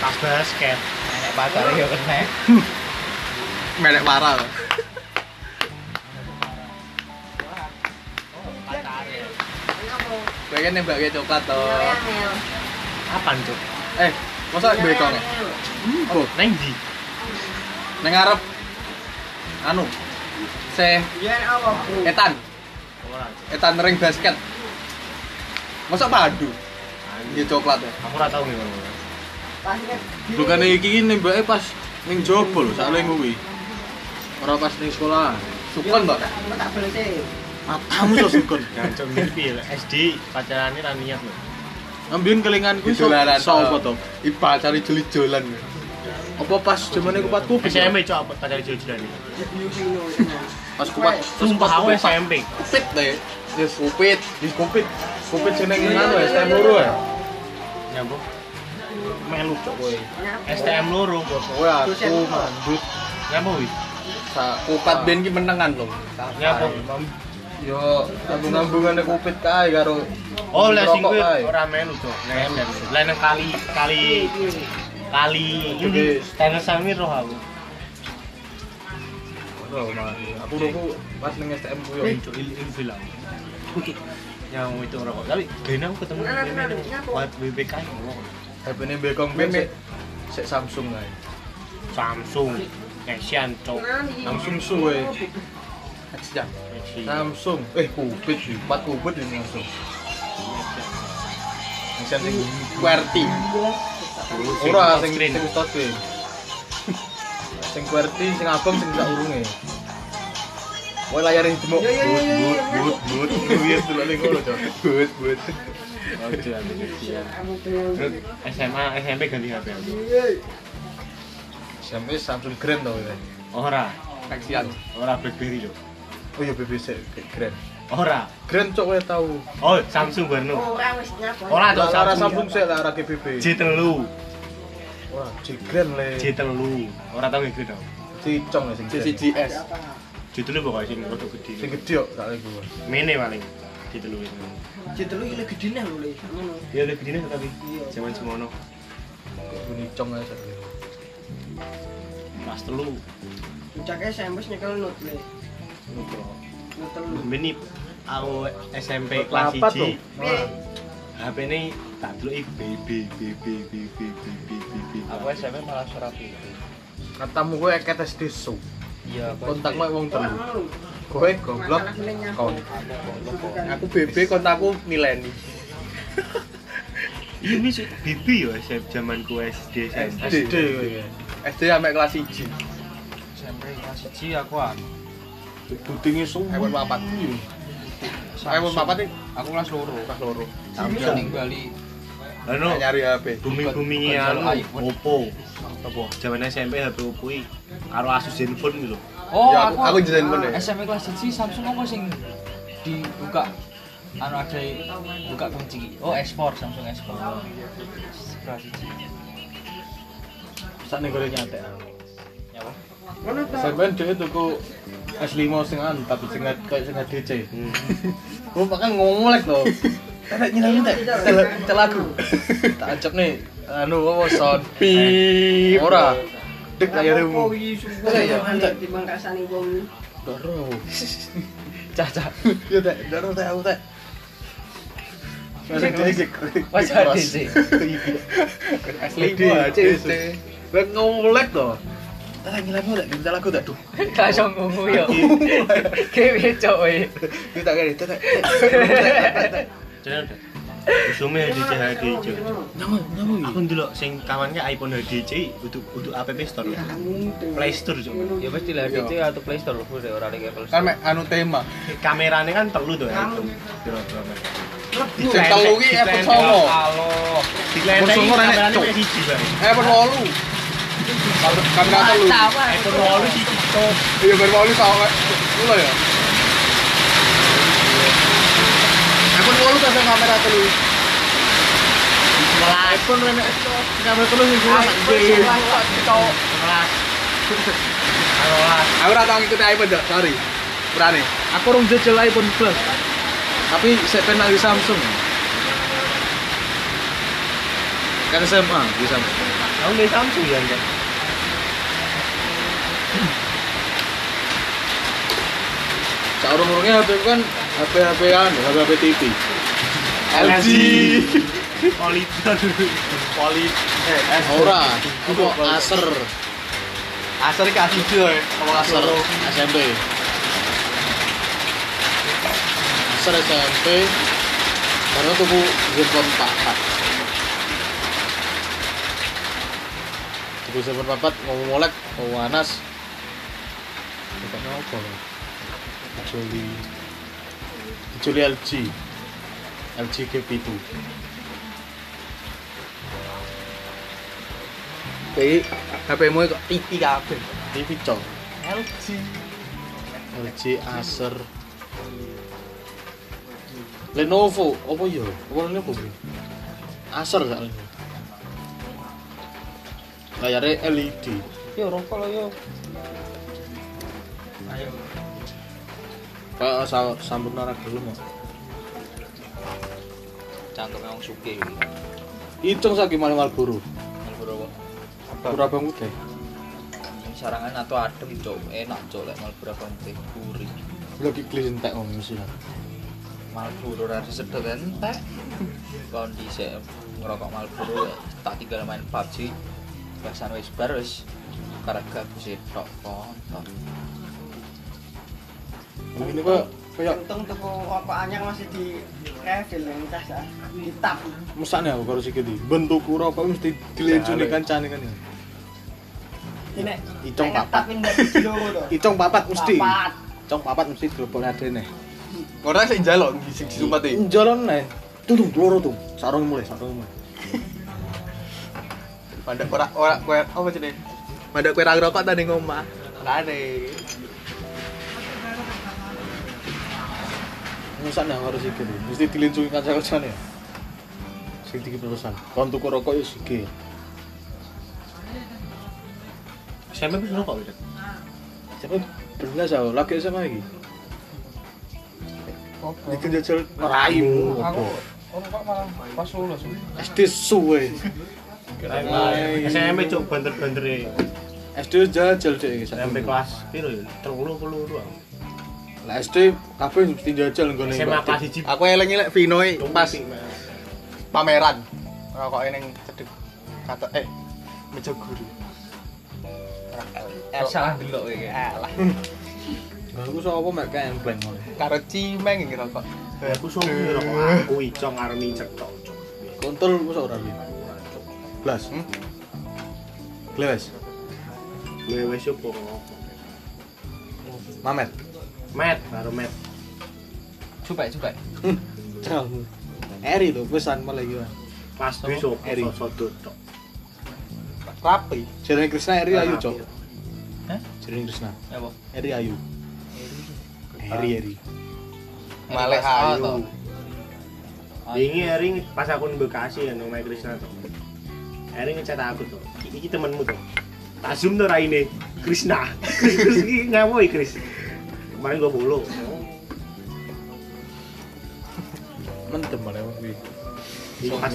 Tas basket. Nek pacar yo kena. Menek parah lho. Kowe kan nembake coklat to. Angel. Apaan cuk? Eh, masa bekong? Oh, Neng di. nang ngarep anu. Se apa bu? etan, Ora. etan ring basket. Masa padu? Iki coklat ya. Aku ora tau ngene. Bukan iki nembake pas ning jopo lho, sakle kuwi. Ora pas ning sekolah. Sukon, Mbak. Tak sih. Matamu to sukon. Jancuk mimpi. SD pacarane ra niat lho. Ambien kelingan kuwi so Dolanan, sapa toh. to? Ipa cari jeli-jolan. Apa pas zamane kupat kupit? SMP cok apa pacare Pas kupat Sumpah aku SMP. kupit deh. Ya kupit, di kupit. Kupit jeneng anu STM loro ya. Nyambung. Melu cok kowe. STM loro. Kowe aku mandut Nyambung wi. sa kupat ben ki menengan lho. Nyambung. Yo sambung-sambungane kupit kae karo Oh, lah sing kuwi ora melu cok. Nang kali kali kali ini tenis sami roh aku. Oh, mari. Aku dulu pas ning STM ku yo. Cok il il bilang. Yang itu rokok. Tapi gene aku ketemu Nah, nah, nah, buat BBK ngomong. HP-ne bekong sik sik Samsung kae. Samsung, Asian cok. Samsung suwe. Aja. Action. Samsung. Eh, kupit sih. Empat kupit ini Samsung. Yang sing QWERTY. Ora sing sing. Sing QWERTY sing abang sing sak urunge. Kowe layar yo, yo, yo, yo. But, but, but. Kuwi delok ning ngono, Cok. But, but. SMA, SMP ganti HP aku. Sampai Samsung Grand to ya. Ora, Aksian. ora BlackBerry lho. Oh iya BBC Grand. Ora. Grand cok kowe tau. Oh, Samsung Barno. Orang wis nyapa. Ora cok. Samsung sik lah ora GBB. J3. Wah, J Grand le. J3. Ora tau ngerti tau. Cicong sing. CCGS. J3 pokoknya sing rada gede. Sing gede kok tak lagi gua. Mene paling. J3 itu. Jadi lu ini gede nih lu le. Ngono. Ya lebih gede tapi zaman semono. Kok bunyi cong aja sak. Pas telu. Puncaknya SMP nyekel nut le. Nut telu. Beni aku SMP kelas Apa tuh? 1. HP ini tak dulu BB BB BB BB BB. Aku SMP malah suara pipi. Katamu gue ketes desu. Iya, Kontak gue wong telu. Kowe goblok kon. Aku BB kontakku mileni. Iya wis BB ya SMP zamanku SD SMP. SD. SD sampai kelas 1. SMP kelas 1 aku ah. Budinge semua. iPhone 4. iPhone 4 iki Aku kelas loro. kelas loro. Samsung ning Bali. Anu nyari HP. Konsol anu. Oppo. Apa? Zaman SMP HP Oppo iki karo Asus Zenfone gitu. Oh, Ya, aku- aku jajan pun ya. SMP kelas 1 Samsung apa sing dibuka anu ada buka kunci. Oh, S4 Samsung S4. Kelas 1. Sak. Ya apa? Ngono ta. Sampeyan dhewe tuku S5 sing anu tapi sing kayak sing DC. Oh, makan ngomolek to. Ada nyilang teh. Tel lagu. Tak ajak nih. Anu apa sound pip. Ora. Dek layar Apa mu. iki sumpah Iya, iya. aneh di mangkasane wong. Doro. Caca. Ya teh, doro teh aku teh. Wajah DC. S5 DC. Lek ngomolek to. Tak nyilang lek kita lagu tak duh. Langsung ngomong ya. Kayak cok we. Kita kene teh. Jangan. Usume HD HD. Nyamu, nyamu. Aku ndelok sing kawannya iPhone HDC untuk untuk App Store. Play Store Cuk. Ya pasti lah DC atau Play Store lu ora ada Apple Kan Store. anu tema. Kamerane kan telu tuh ya. Sing telu ki iPhone 9. Halo. Enek, kamerane iPhone 8. Kamera telu. iPhone 8 siji Cuk. Iya baru sama Lula ya. Mau kasih kamera telu. iPhone enak kamera telu gede. Aku ora tau ngikuti iPhone dak, sorry. Berani. Aku urung jajal iPhone Plus. Tapi saya pengen lagi Samsung. Kan SMA di Samsung. Aku nggak Samsung ya enggak. Saurung-urungnya HP ku kan HP HP an, HP HP TV. LG. Politon. Poli eh ora, apa Acer. Iki asli yo. Apa Acer SMP. Acer SMP. Baru tuku handphone papat. Tuku handphone papat ngomong molek, mau panas. Bukannya apa? Kecuali kecuali LG. LG G7. Iki HP-mu kok TV kabeh. TV cok. LG. LG Acer Lenovo apa ya apa Lenovo Acer gak Lenovo layarnya LED Yo rokok lo yo. Ayo. kayak sa sambung nara gelem kok Cangkem wong sugih. hitung lagi maling Marlboro Malboro pura bang Ini sarangan atau adem cok, enak cok lek Malboro abang teh gurih. lagi klis entek om mesti lah Malboro ora disedot entek. Kondisi ngerokok Malboro tak tinggal main PUBG. Bahasan wis bar wis karaga bisa tok kontok. ini pak kayak Untung tuku rokok anyar masih di refill yang tas ah. Di tap. mesaknya aku harus ikut bentuk rokok mesti dilencuni kancane kan ya Ini Icong papat. Icong papat mesti Papat. Icong papat mesti dilebokne adene Ora sing njaluk sing disumpati. jalan nih tuh tuh loro tuh sarung mulai sarung mulai Mandak ora ora kowe apa jenenge? Mandak kowe ra ngerokok ta ning omah. Lane. Musan yang harus ikut mesti dilencuni kancane kancane ya sing tinggi perusahaan kon tuku rokok ya sige SMP wis rokok gitu. Siapa belas aku lagi sama lagi. Iki jajal raimu Aku orang kok malah pas lulus. SD suwe. SMP cuk banter-bantere. SD jajal deh. SMP kelas piro ya? 30 puluh dua. Lah SD kabeh mesti jajal nggone. SMA kelas 1 Aku eling-eling Vino pas pameran. Rokoknya ning cedek kata eh meja guru. El Salah delok iki. Alah, Aku sapa kempleng ngono. karo cimeng iki rokok. Aku sok rokok aku ijo ngarep cetok. Kontol masa ora. Blas. Hmm? Glewes. Gue wis yo po. Mamet. Met, karo met. Supek. Jam. Eri lho pesan malah iki. Pas besok Eri. sodot tok. Rapi. Jenenge Krisna Eri Ayu, Cok. Hah? Jenenge Krisna. Apa? Eri Ayu. Eri Eri. Ah, ayu. Ini Eri pas aku di Bekasi ya nang Mai Krisna tuh. Eri ngecat aku tuh. Iki temenmu tuh. Tak zoom tuh raine Krisna. Kris Kris iki ngawoy Kris. Kemarin gua follow. Mentem malah kuwi. Iki pas.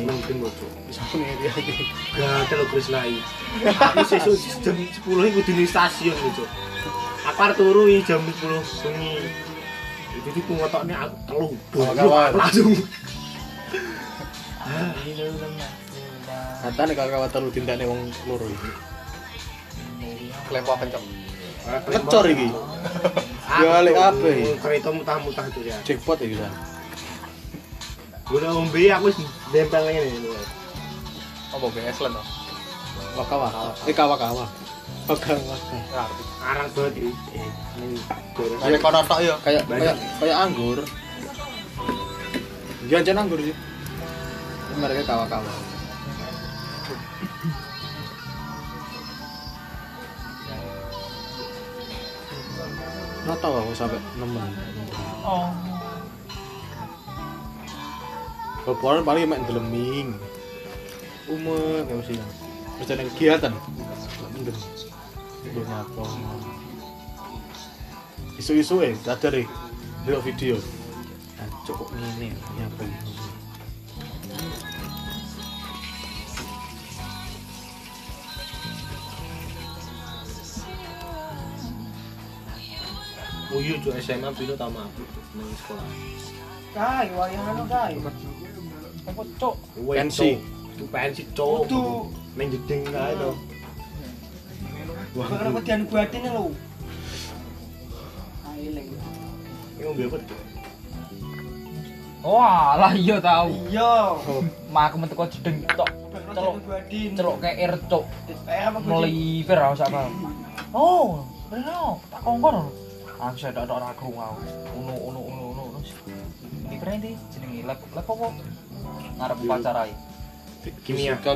Bisa Eri Ayu. Gatel lo Krisna iki. Aku sesuk jam 10 iki kudu di stasiun gitu. Aku arep turu jam 10 bengi. Jadi ku ngotokne aku telu. Kawan-kawan. Langsung. Katane kawan-kawan telu tindakne wong loro iki. Kelempo kencok. Kecor iki. Balik apa iki? Kereta mutah-mutah itu ya. Jackpot iki kan. Gue udah ngombe aku wis nempel ngene. Apa BS lan to? Wakawa. Eh kawa-kawa. Wakawa. Arang banget iki. Gorengan. Nek kono tok yo. Kayak Banyak. kayak kayak anggur. Dia aja anggur sih. Mereka kawa-kawa. Nggak tahu aku sampai nemen. Oh. Bapak paling main deleming. Umur kayak sih. Terus ada kegiatan. Belum apa. Isu-isu eh, sadar eh. Lihat video. Nah, cukup ini, nyapa ini. Uyu cuk SMA pino ta mabuk nang sekolah. Kai, wayang kai. Apa cok? Pensi. Cuk pensi cuk. Kudu. Ning jeding kae to. Wah, Bakal kedian buatin lho. Ailing. ini ngombe apa? Wah, lah iya tau. Iya. Mak aku metu kok jedeng tok. Celok. Celok kayak air cok. Eh apa gue? Meliver sak paham. Oh, bener tak kongkon. Aku saya ragu mau. Uno uno uno uno uno. Ini berarti jenenge lab lab apa? Ngarep upacara iki. Kimia. Fisika,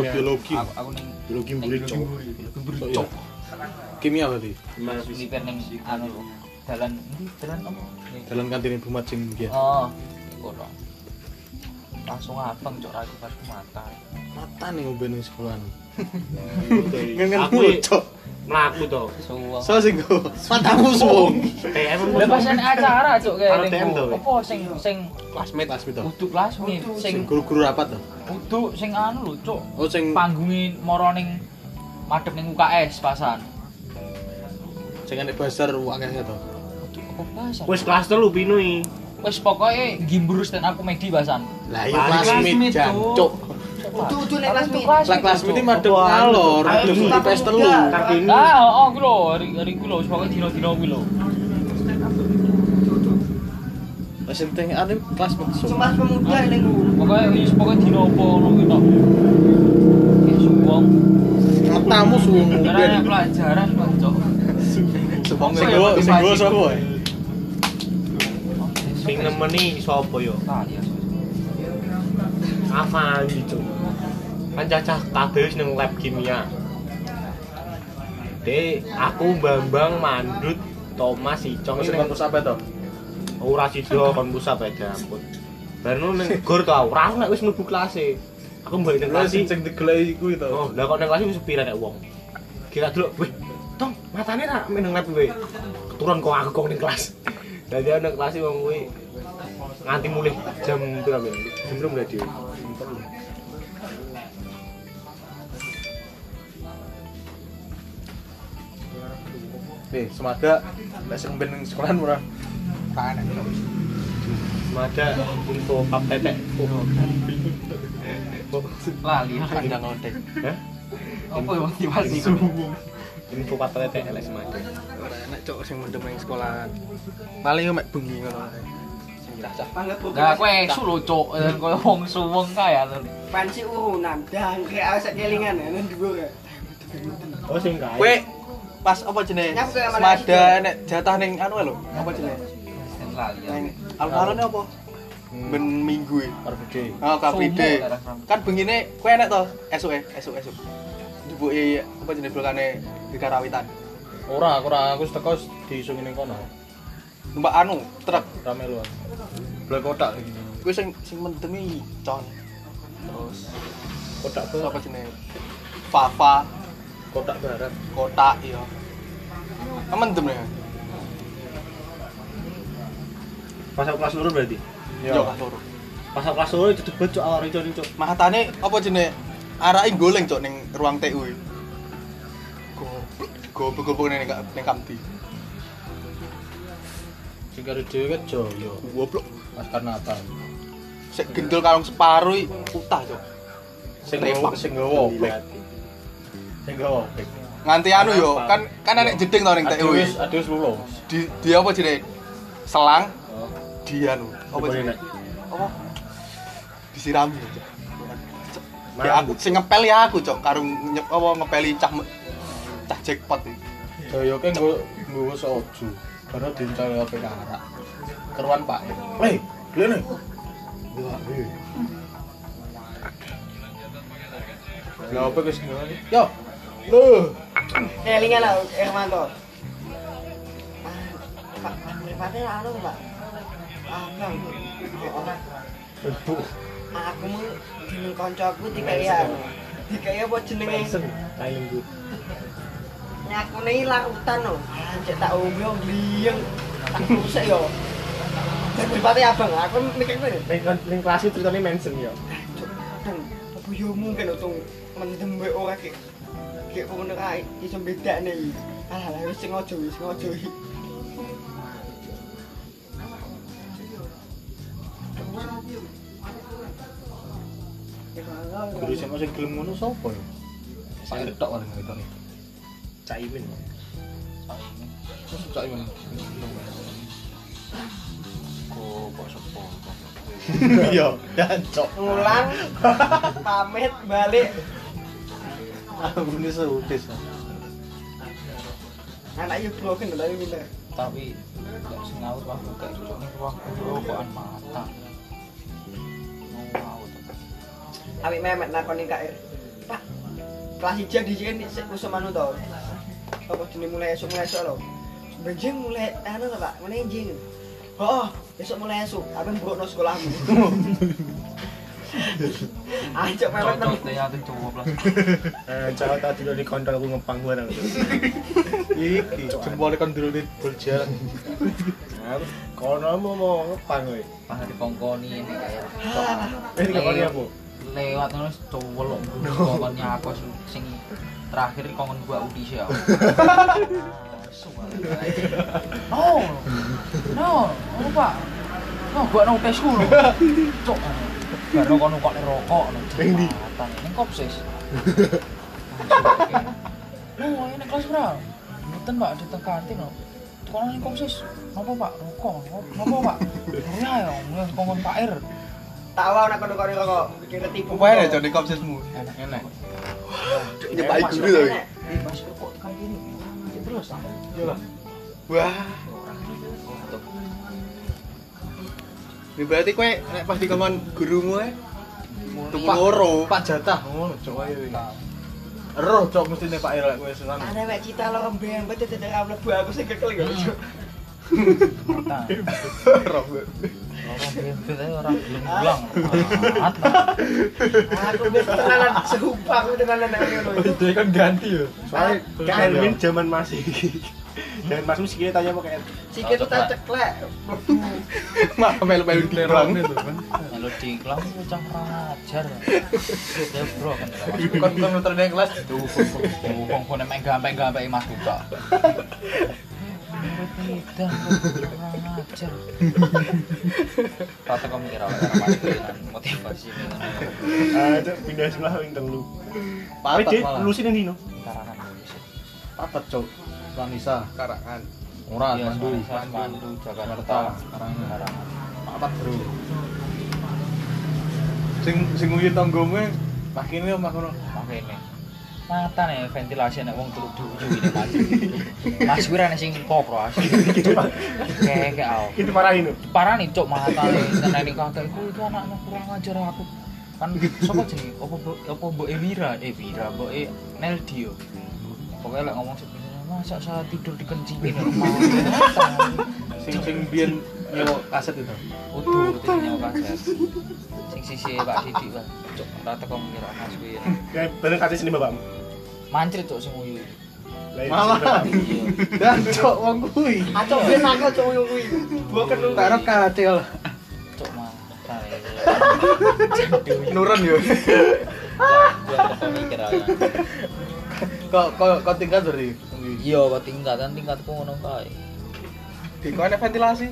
biologi. Aku ning Biologi mburi. Biologi Iya. cok. Kimia berarti. Gimana Ini per ning anu lho. Dalan ini dalan apa? Dalam kantin Ibu Macing dia. Oh, iku. Langsung abang cok ragu pas mata. Mata nih ning sekolahan. Aku Ngene cok. Mlaku to. So sing go. Matamu suwung. Eh, emang Lah pas ana acara cok kayak Anu TM to, apa sing sing Classmate, classmate to. kudu klasmit sing Guru-guru rapat to. kudu sing anu lho cok. Oh sing Panggungi moro ning madhep ning UKS pasan. sing nek basar akeh to. Apa pasan? Wes kelas telu pino iki. Wis pokoke gimbrus dan aku medi pasan. Lah iya Balik classmate Udu udu nek Cuk. madhep Apa, ngalor, Ayo, madhep kita di pes telu. pemuda. Kartini. Ah, oh ku lho, hari lho, pokoke lho. Wis penting ane pemuda wis pokoke dino apa ngono. Matamu suwung Karena ngombe. pelajaran kok, Cok. Suwung sing go sing go sapa? Sing nemeni sapa yo? Nah, iya. Apa gitu? Kan cacah kabeh ning lab kimia. De, aku Bambang Mandut Thomas Icong ning kampus apa to? ora sida kon pusat ae dapur. Barno ning gor to ora aku nek wis mlebu kelas e. Aku ning Lah kelas sing digelai kuwi to. Oh, lah kok ning kelas wis sepi nek wong. Kira dulu, weh, tong matane ra meneng lab kowe. Keturun kok aku kok ning kelas. Dadi ana kelas wong kuwi nganti mulih jam pira ben? Jam pira mulai dhewe? Eh, semada nek sing ben ora. Panen. Semada info pap tetek. Lali ya. Kandang lonte. Hah? Apa yang motivasi? Info pap tetek elek semada. Ora enak cok sing mendem ning sekolahan. Paling yo mek bengi ngono. cah-cah. Nah, kowe esu lho, Cuk. Dan kowe wong suweng kae ya. Pensi urunan, dangke aset kelingan ya, nang dhuwur ya. Oh sing kae. Kowe pas apa jenenge? Sama Semada enek jatah ning anu lho. Apa jenenge? Sen lali ya. Ning alun-alun apa? Ben minggu e. Arbide. Oh, Kram. Kan bengine kowe enek to esuke, esuk esuk. Dibuki apa jenenge blokane di karawitan. Ora, ora aku wis teko diisungi ning kono. Numpak anu, truk. Rame lu. Blek kotak iki. Kuwi sing sing mendemi con. Terus Kotak tuh apa jenenge? Papa, kotak barat. kotak iya. Mendem ya. Pas aku kelas loro berarti. Yo kan loro. Pas aku kelas loro itu debet cok awal itu cok. Mahatane apa jenenge? Arake goleng cok ning ruang TU. e. Goblok, goblok-goblok ning ning kamti. Sing karo dhewe kan Joyo. Goblok. Mas Karnatan. Sik gendul karung separuh utah cok. Sing sing gowo. Sing. Nganti anu yo, kan kan enek jeding to ning TU. Adius, adius lulus. Di di apa jenenge? Selang Oh. di anu. Apa jenenge? Apa? Mana? Ya aku sing ngepel ya aku cok karung nyep apa ngepeli cah cah jackpot iki. Joyo kan nggo nggo soju. Karena dincari opek arak. Keruan Pak. Hei, lene. Wah, hei. Lah wis ngene. Yo. Loh. Kelingan lah, Hermanto. Pak, Pak, anu Pak. Oh, ora. Aku mau jeneng kancaku dikai anu. Dikai apa jenenge? Thailand gue. Nyakune ilang utan no. Anjir tak omyo gliyeng. Tak rusak yo. Berpati abang, aku mikir ngene. Ning kelas itu ceritanya Manson ya. Cuk, yo mungkin untung mendem wae ora ki. Gek ngono kae iso bedakne iki. Alah wis sing aja wis aja iki. Guru sing mesti gelem ngono sapa ya? Sang detok paling ngitu. Kok kok Caimin. Iya, dan cok. Ulang, pamit, balik. Aku ini seudes. anak yo broken lho minta. Tapi nggak sengaut waktu kayak gitu. Ini waktu rokokan mata. Mau tuh. Awik memet nakoni KR. Pak, kelas hijau di sini sik kusum anu to. Apa jenenge mulai esuk mulai esuk lho. Benjing mulai anu lho Pak, mulai jing. Oh, besok mulai esuk, abang brokno sekolahmu. Anjir memet nang Cocok ya tuh coba plus. Eh, cowok tadi udah dikontrol aku ngepang barang. Iki jempol kan dulu di berjalan. Nah, kono mau mau ngepang weh. Pas dikongkoni ini kayak. Eh, ini kapan ya, Bu? Lewat terus coba lo kongkonnya aku sing- terakhir kongkon gua audisi ya. No, no, no pak, no gua no tesku lo, cok, baru kono kok rokok lo, Yang di? ini kopsis. Oh, ini kelas berapa? Mboten pak, di tengah kantin lo. Kono ini kopsis, apa pak? Rokok, apa pak? Ya ya, mulai kongkon Pak Ir. tak wae nak kono-kono rokok, bikin ketipu. Upaya nek jane kopsesmu. Enak-enak. Nyepai guru to. rokok tekan gini, terus. Iyalah. Wah. Ini berarti kowe nek pas dikongkon gurumu e tuku Pak. loro. Pak jatah ngono cok ayo iki. Roh cok mesti nek Pak Ira kowe sunan. Ada mek cita lo kembang, betul tidak ra mlebu aku sing kekel yo. Mata. Roh. Orang aja orang belum. Aku serupa aku ngono. Dia kan ganti ya. Soalnya Erwin zaman masih. Dan Mas Mus kira tanya mau kayak Sikit tak ceklek. Mah melu-melu itu kan. Kalau di itu cang rajar. Ya bro kan. Kon kon muter ning kelas Tuh, kongkon emang gampang-gampang mas buka. Kurang ajar. Rata kamu kira karena masukin motivasi kan. Ah, Cuk, pindah sebelah wing telu. Tapi Papat malah. lusin yang dino. Papat, Cok. Lanisa. Karangan. Murah, Iya, Mandu. Mandu, Mandu, Jakarta, Jakarta, Karangan. Karangan. Papat, Bro. Sing sing nguyu tanggomu makine omah kono. Makanya mata nih ventilasi nek wong turu duju ini mas mas gue rene sing kopro asli kayak kayak au Itu parahin tuh. parah nih cok mata nih karena ini kakekku itu anaknya kurang ajar aku kan siapa jenenge apa Bu- apa bu Evira eh Vira bu e Neldio pokoknya lek ngomong sebenarnya masa saya tidur di kencingin rumah Sing sing biyen nyewa kaset itu. utuh utuh nyawa kaset sing sisi Pak Sidik Pak cok rata kau mengira mas gue Kayak bener kasih sini bapakmu. mancrit cok sing uyu Lah, itu Malah. bapakmu. Dan cok wong kuwi. Acok ben nakal cowok yang kuwi. Bukan lu. Tak ero kacil. cok nih Nurun yo. Kok. Kok kok tingkat dari Iya, kok tingkatan tingkatku ngono kae. Di kono ada ventilasi.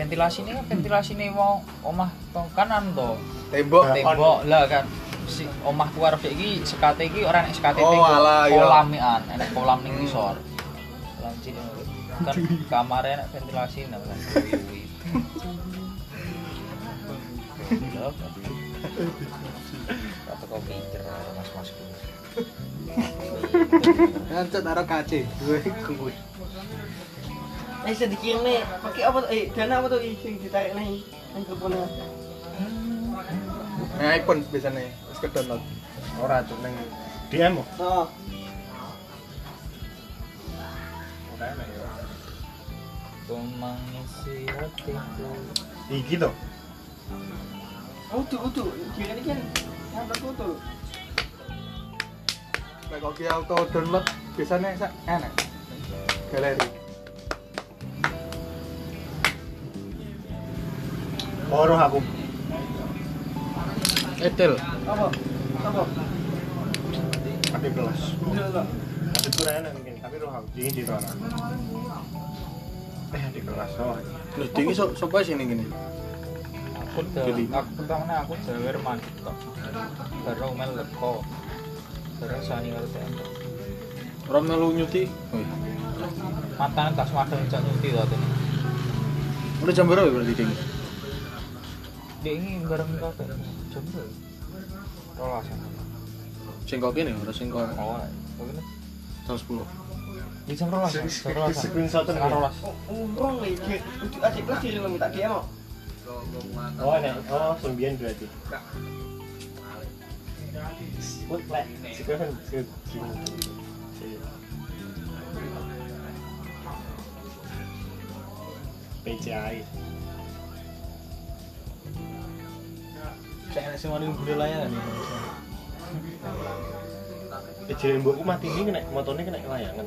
Ventilasi ini kan ventilasi ini mau omah tong kanan to. Tembok. Tembok lah kan. Si omahku arep iki sekate iki ora nek sekate Oh, iya. Kolamian, enek kolam ning ngisor. Cilik ngono. kan kamarnya enek ventilasi nah kan. Ngancet ero kace. Gue kuwi. Eh sedikit nih, pakai apa tuh? Eh, dana apa tuh sing ditarik nih? Yang kepala. Nah, iPhone biasanya wis ke-download. Ora cuk ning DM. Oh, ya. Kau mengisi hatiku. Iki to. utuh utuh. Kira ini kan apa tuh? Nek kok ki auto download biasanya sak enak. Galeri. Oh, roh aku. Etel. Apa? Apa? Tapi kelas. Lah. Tapi kurang enak mungkin. Tapi roh aku. Dingin di orang. Eh, di kelas. Oh. Lho dingi so sapa sing ning kene? aku aku pertama aku jawer kok baru mel leko sani Ora melu nyuti. Wih. matanya tas madang cak nyuti tuh ini Udah jam berapa berarti ding? dia ini bareng kakek jam berapa rolas ya Sing kok kene ora sing kok oh jam 10. di jam rolas ya jam rolas ya. Screenshot setengah rolas Oh, nih. Adik kelas diri lo minta dia mau. Oh, enak. Oh, sembilan berarti. Put lek. Sekarang sih. PCI. Kayak enak sing wani budhe layangan. Kejadian mbokku mati ini kena motornya kena layangan.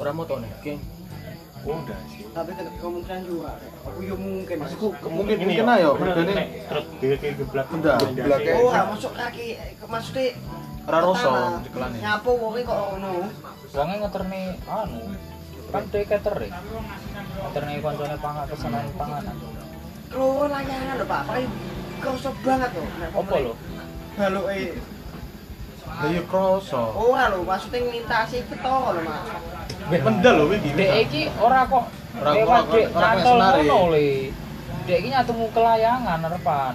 Ora moto nih. Oke. Oh, udah sih. Tapi tetap kemungkinan juga. Aku yo mungkin. Maksudku Mungkin mungkin ini ayo ya. Terus dia kayak geblak. Enggak, geblaknya. Oh, masuk kaki. Maksudnya ora pertama, cekelane. Nyapu wonge kok ngono. wongnya ngeterni anu kan dia catering ngeterni koncone pangan pesanan panganan Keluar layangan lho, Pak. Paling kerasa banget apa lo Halo eh. Lah yo kroso. Ora lho, maksudnya ngelintasi ketara lho, Mas. Mendal lho iki. Dek iki ora kok Ora lewat kok- nyantol ngono le. Dek iki nyatemu kelayangan depan.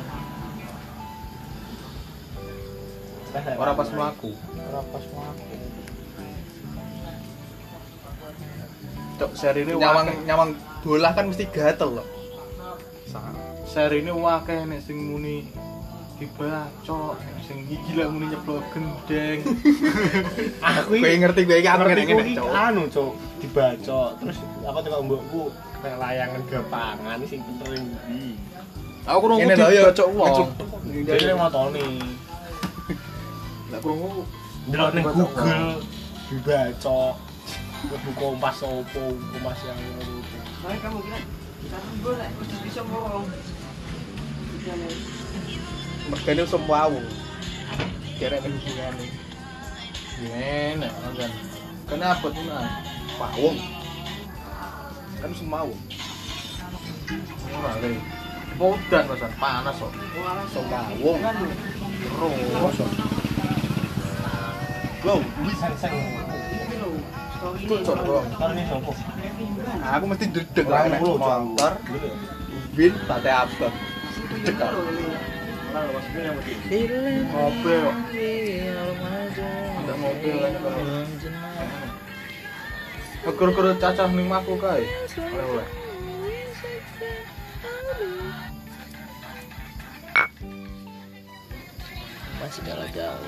Ora pas mlaku. Ora pas mlaku. Cok seri ini Nyawang wakeh. nyawang bola kan mesti gatel loh. Seri ini wakeh nek sing muni dibacok, sing iki lek muni nyeblok gendeng. Aku Gue ngerti gue iki apa ngerti ngene cowok. anu cok dibaca terus apa tuh mbokku nek layangan gapangan sing pinter ndi Aku lho, yo. dibacok wong. jadi nek motone Lah krungu ndelok ning Dibaca Google dibaca Lebu kompas opo kompas yang ngono kamu kira nek udah bisa ngomong. Mergane semua awu. Kira ning hubungane. Gimana kan? Kenapa tuh nah? Pawung. kan semau ora le Podan masan panas kok. Songkawong. Terus. Wow, Cocok doang. aku mesti dedek lah nek motor. Win tate apa? Dedek aku. Mobil kok. Ndak mobil kan kalau. Kekur-kekur cacah ning aku kae. Oleh-oleh. Masih kalah jauh.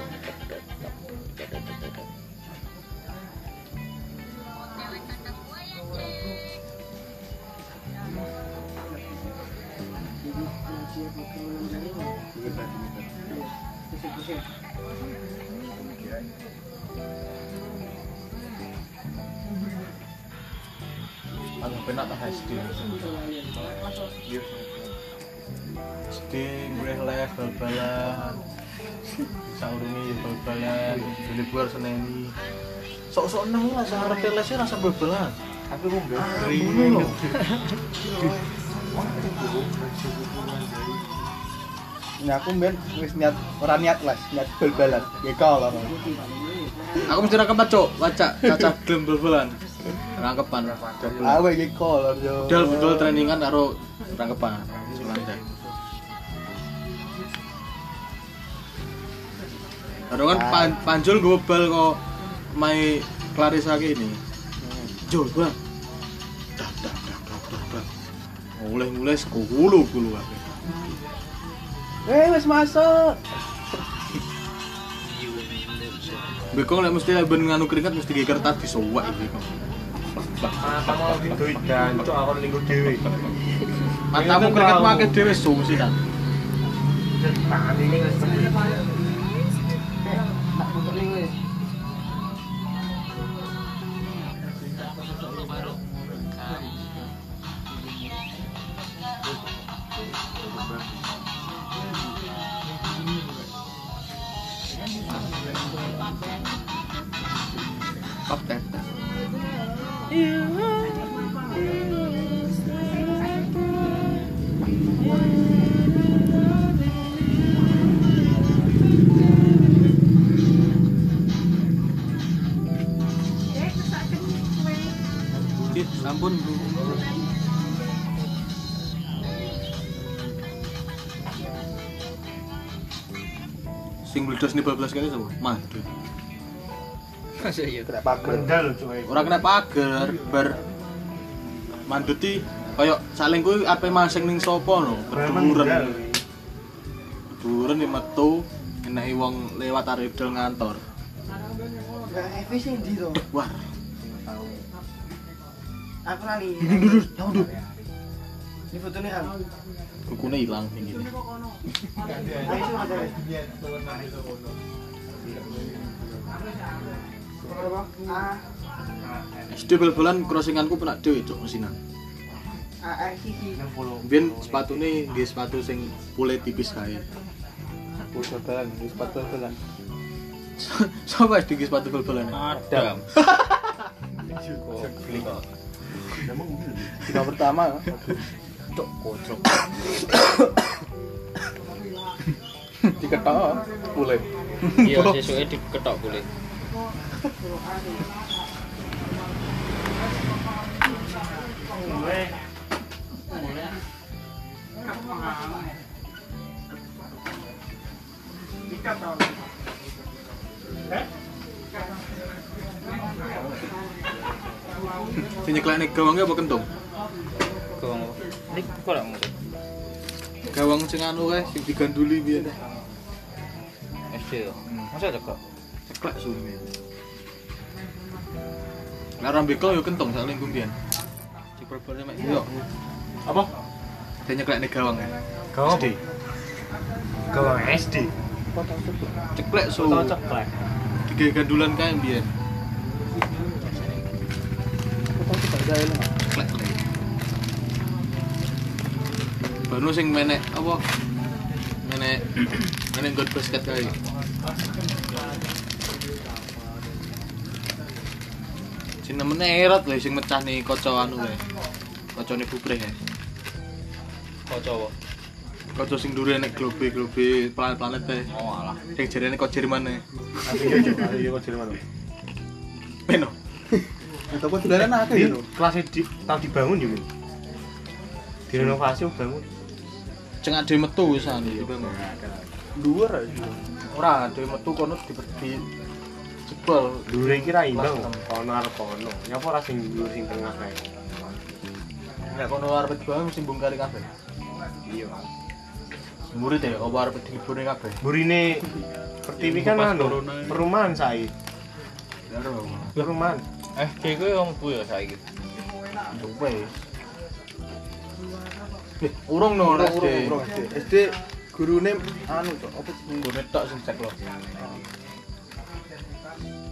Aku penak tak SD. SD gue les bal-balan. Saurungi bal-balan, beli buar seneni. Sok-sok nang lah sang arep lesnya rasa bal-balan. Tapi kering lho. Nah, aku ben wis niat ora niat les, niat bal-balan. Ya kalau Aku mesti rangkepan cok, baca cacah gelem bal-balan. Rangkepan. Awe iki kolor yo. Dal betul trainingan karo rangkepan. Sulandai. Karo kan pan, panjul gue bal kok mai Clarissa ini. Jol, bang. Mulai-mulai sekulu kulu aku. Eh, wis masuk. Bekong lek mesti ben nganu keringat mesti ge kertas disowak iki kok. Matamu gitu dan cok aku lingkup dhewe. Matamu keringat make dhewe sungsi kan. Tangan ini Sing nih bablas kene sapa? Madu. Masih iya. Kena pager. mendal. Ora kena pagar, bar manduti kaya saling kuwi ape masing ning sapa no, keduren. Keduren nih metu wong lewat arep dol ngantor. Ndi to? Wah, Aku lali. Ini fotonya kan. Kukune ilang ning ngene. Ayo sih ada. Apa? Ah, SD bal-balan crossinganku penak dhewe cuk mesinan. Biyen sepatune nggih sepatu sing pule tipis kae. Bal-balan, wis bal-balan. Sapa SD sepatu bal-balan? Ada. Dina pertama. Cok kocok. diketok boleh. Iya, sesuke diketok kulit. Sing nyeklekne gawangnya apa kentung? Gawang. Ini kok ora mungkin. Gawang sing anu kae sing diganduli biyen. SD yo. Masa ada kok? Ceklek suwe. Lah rambekol yo kentung sak lingkung biyen. Ciprobane mek yo. Apa? Dia nyeklekne gawang ya. Gawang SD. Gawang SD. Ceklek. Foto ceklek. Tiga gandulan kae biyen. Ceklek le. Baru sing menek apa? Menek menek god basket kae. Sing nemene erat lho sing mecah nih kaca anu kae. Kocone bubreh ya. Kok cowok? Koco sing dure nek globe-globe planet-planet teh. Oh alah. Sing jarene kok Jerman e. Nanti yo cok, nanti yo kok Jerman. Peno. Itu kok dolaran akeh Di yo. kelasnya di tau dibangun yo. Min. Direnovasi bangun. Ceng ade metu wisan iki bangun. Dhuwur aja. Ora ade metu kono di di jebol. Dure iki ra imbang kono arep kono. Nyapa ora sing dhuwur sing tengah kae. Nek kono arep dibangun mesti bongkar kabeh. Iya. Murid ya, apa arep dilibune kabeh. Burine Pertiwi kan anu, perumahan saya. Ya ora. Perumahan. Eh, kayak gue yang bu ya saiki. Wes. Urung no Urung, SD. urung, urung SD. SD gurune anu cok, apa jenenge? Gune tok sing cek lo.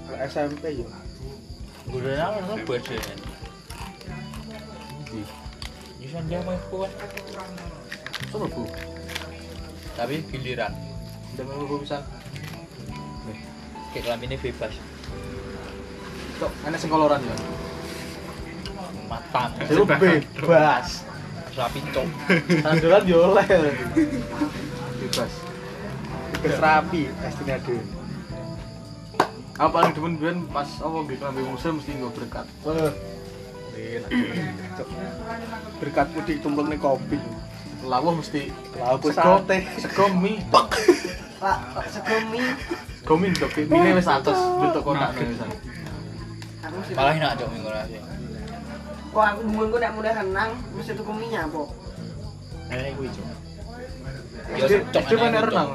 Kalau SMP yo. Nang nang buat sih. Yusan dia mau kuat. Sopo Bu? Tapi giliran. Udah mau Bu bisa. Kayak kelaminnya bebas. Cok, enek sing koloran ya. Matang. Bebas. Rapi cok. Sandolan yo oleh. Bebas. Bebas rapi, SD ade. Apa paling demen ben pas apa nggih klambi musim mesti nggo berkat. Enak. Cok. Berkatmu ditumpuk ning kopi. Lawuh mesti Lapo sego sate. sego mie. Pak, segomi. Sego mie cok, mie wis atus bentuk kotak mesti Malah enak cok minggu. Kok aku mung nek mulai renang mesti tuku minyak, Po. Kuwi cok. Ya, SD kan itu. renang.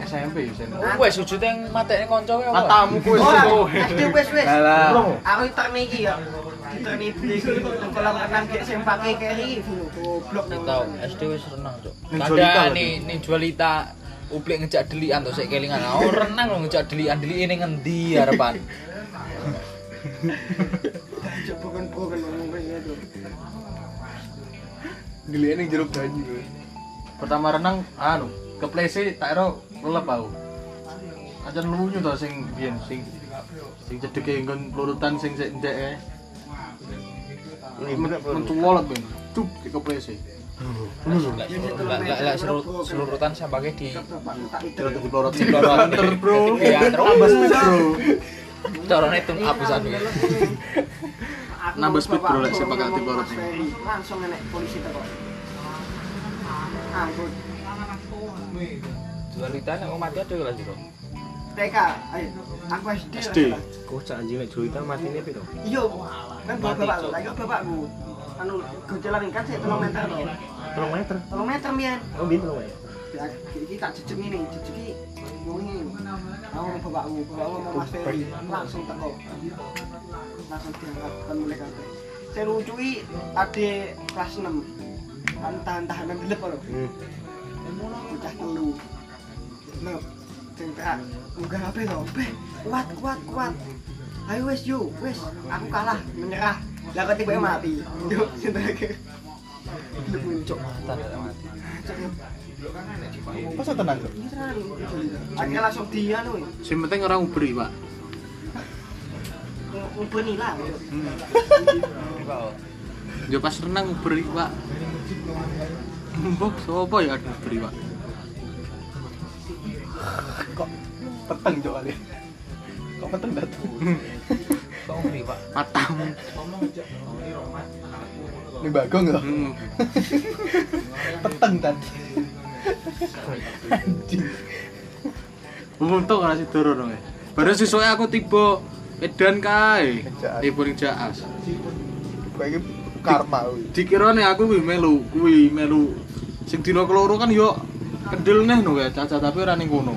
SMP wisan. Oh, wes sujud yang matanya konco ya. Matamu kuwi Oh, SD wis wis. Alah. Aku terni iki ya. Terni iki nang kolam renang gek sing pake keri goblok. Tahu SD wis renang. Ning Jualita Ada nih nih jualita uplik ngejak delian tuh saya kelingan. Oh renang lo ngejak delian deli ini ngendi harapan. bukan bukan ngomong gitu. Gilian ning jero banyu. Pertama renang anu, keplese tak ero lelep aku. Aja lunyu to sing biyen sing sing cedeke nggon pelurutan sing sik ndek e. Mentu wolot ben. Cup di. Lah lah seluruh selurutan pakai di di pelorot Di pelorot. Bro. Iya, terus. Bro. corone tune up iki. Nambah speed, bro, lek sepak ini. Langsung nenek polisi teko. Angkut. Jualita nek mau mati ada itu. TK, ayo. Aku SD. SD. Kocak anjing nek cerita matine piro? Iya, kan bapak bapakku. Anu, gojelan kan saya 3 meter loh. 3 meter. 3 meter mian. Oh, bin 3 meter. Ya, iki tak jejeg ini, jejeg iki. Wongi. Aku sama bapakku, bapakku sama Mas Ferry langsung teko. Langsung diangkat kan mulai kabeh. Saya lucui ade kelas 6. Kan tahan-tahanan gelap loh. Hmm. Bocah telu. Lep. Munggah HP to. Beh, kuat kuat kuat. Ayo wes yo, wes. Aku kalah, menyerah. Lah kok tiba mati. Yo, sinten lagi. Gelap muncul. Mati. Masa tenang kok? Akhirnya langsung dia anu. Sing penting orang ubri, Pak. Ubeni lah. Ya pas renang ubri, Pak. Mbok sapa ya ada ubri, Pak? Kok peteng cok kali. Kok peteng datu? Kok ngeri, Pak? Matamu. Ini bagong ya? Hmm. Peteng tadi. Untung ora sido dong. Baru sesuai aku tiba Medan kae. Jaas. Tiba ning Jaas. Iki karma kuwi. Dikirane aku kuwi melu, kuwi melu. Sing dina keloro kan yo kendel neh no kae caca tapi ora ning kono.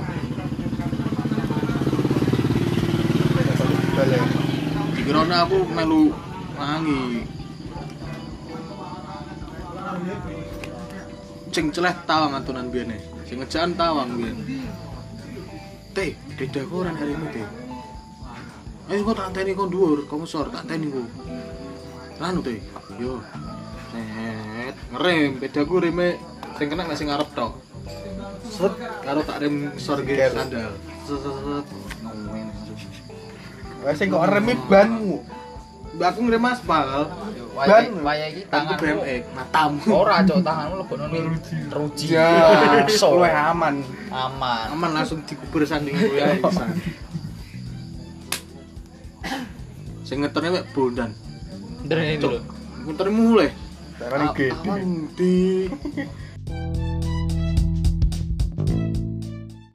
Dikirane aku melu wangi. Sing celeh tawang atunan biyen Sing ngejaan tawang biyen. Teh, dedaku ora hari ini, Teh. Ayo kok tak anteni kok dhuwur, kok ngesor tak anteni kok. Anu teh, yo. Set, ngerem, bedaku reme sing kena nek sing ngarep tok. Set, karo tak rem ngesor ge sandal. Set. Wes sing kok remi banmu. Mbak aku ngerem aspal. Ban. waya iki Tangan tanganmu BMX matamu. ora cok tanganmu lebokno ning ruji Ya, aman. aman Aman langsung dikubur sanding gue ya. bisa. Sing ngetone mek bondan. Ndrene dulu Ngetone mulai. Tangan gede. Aman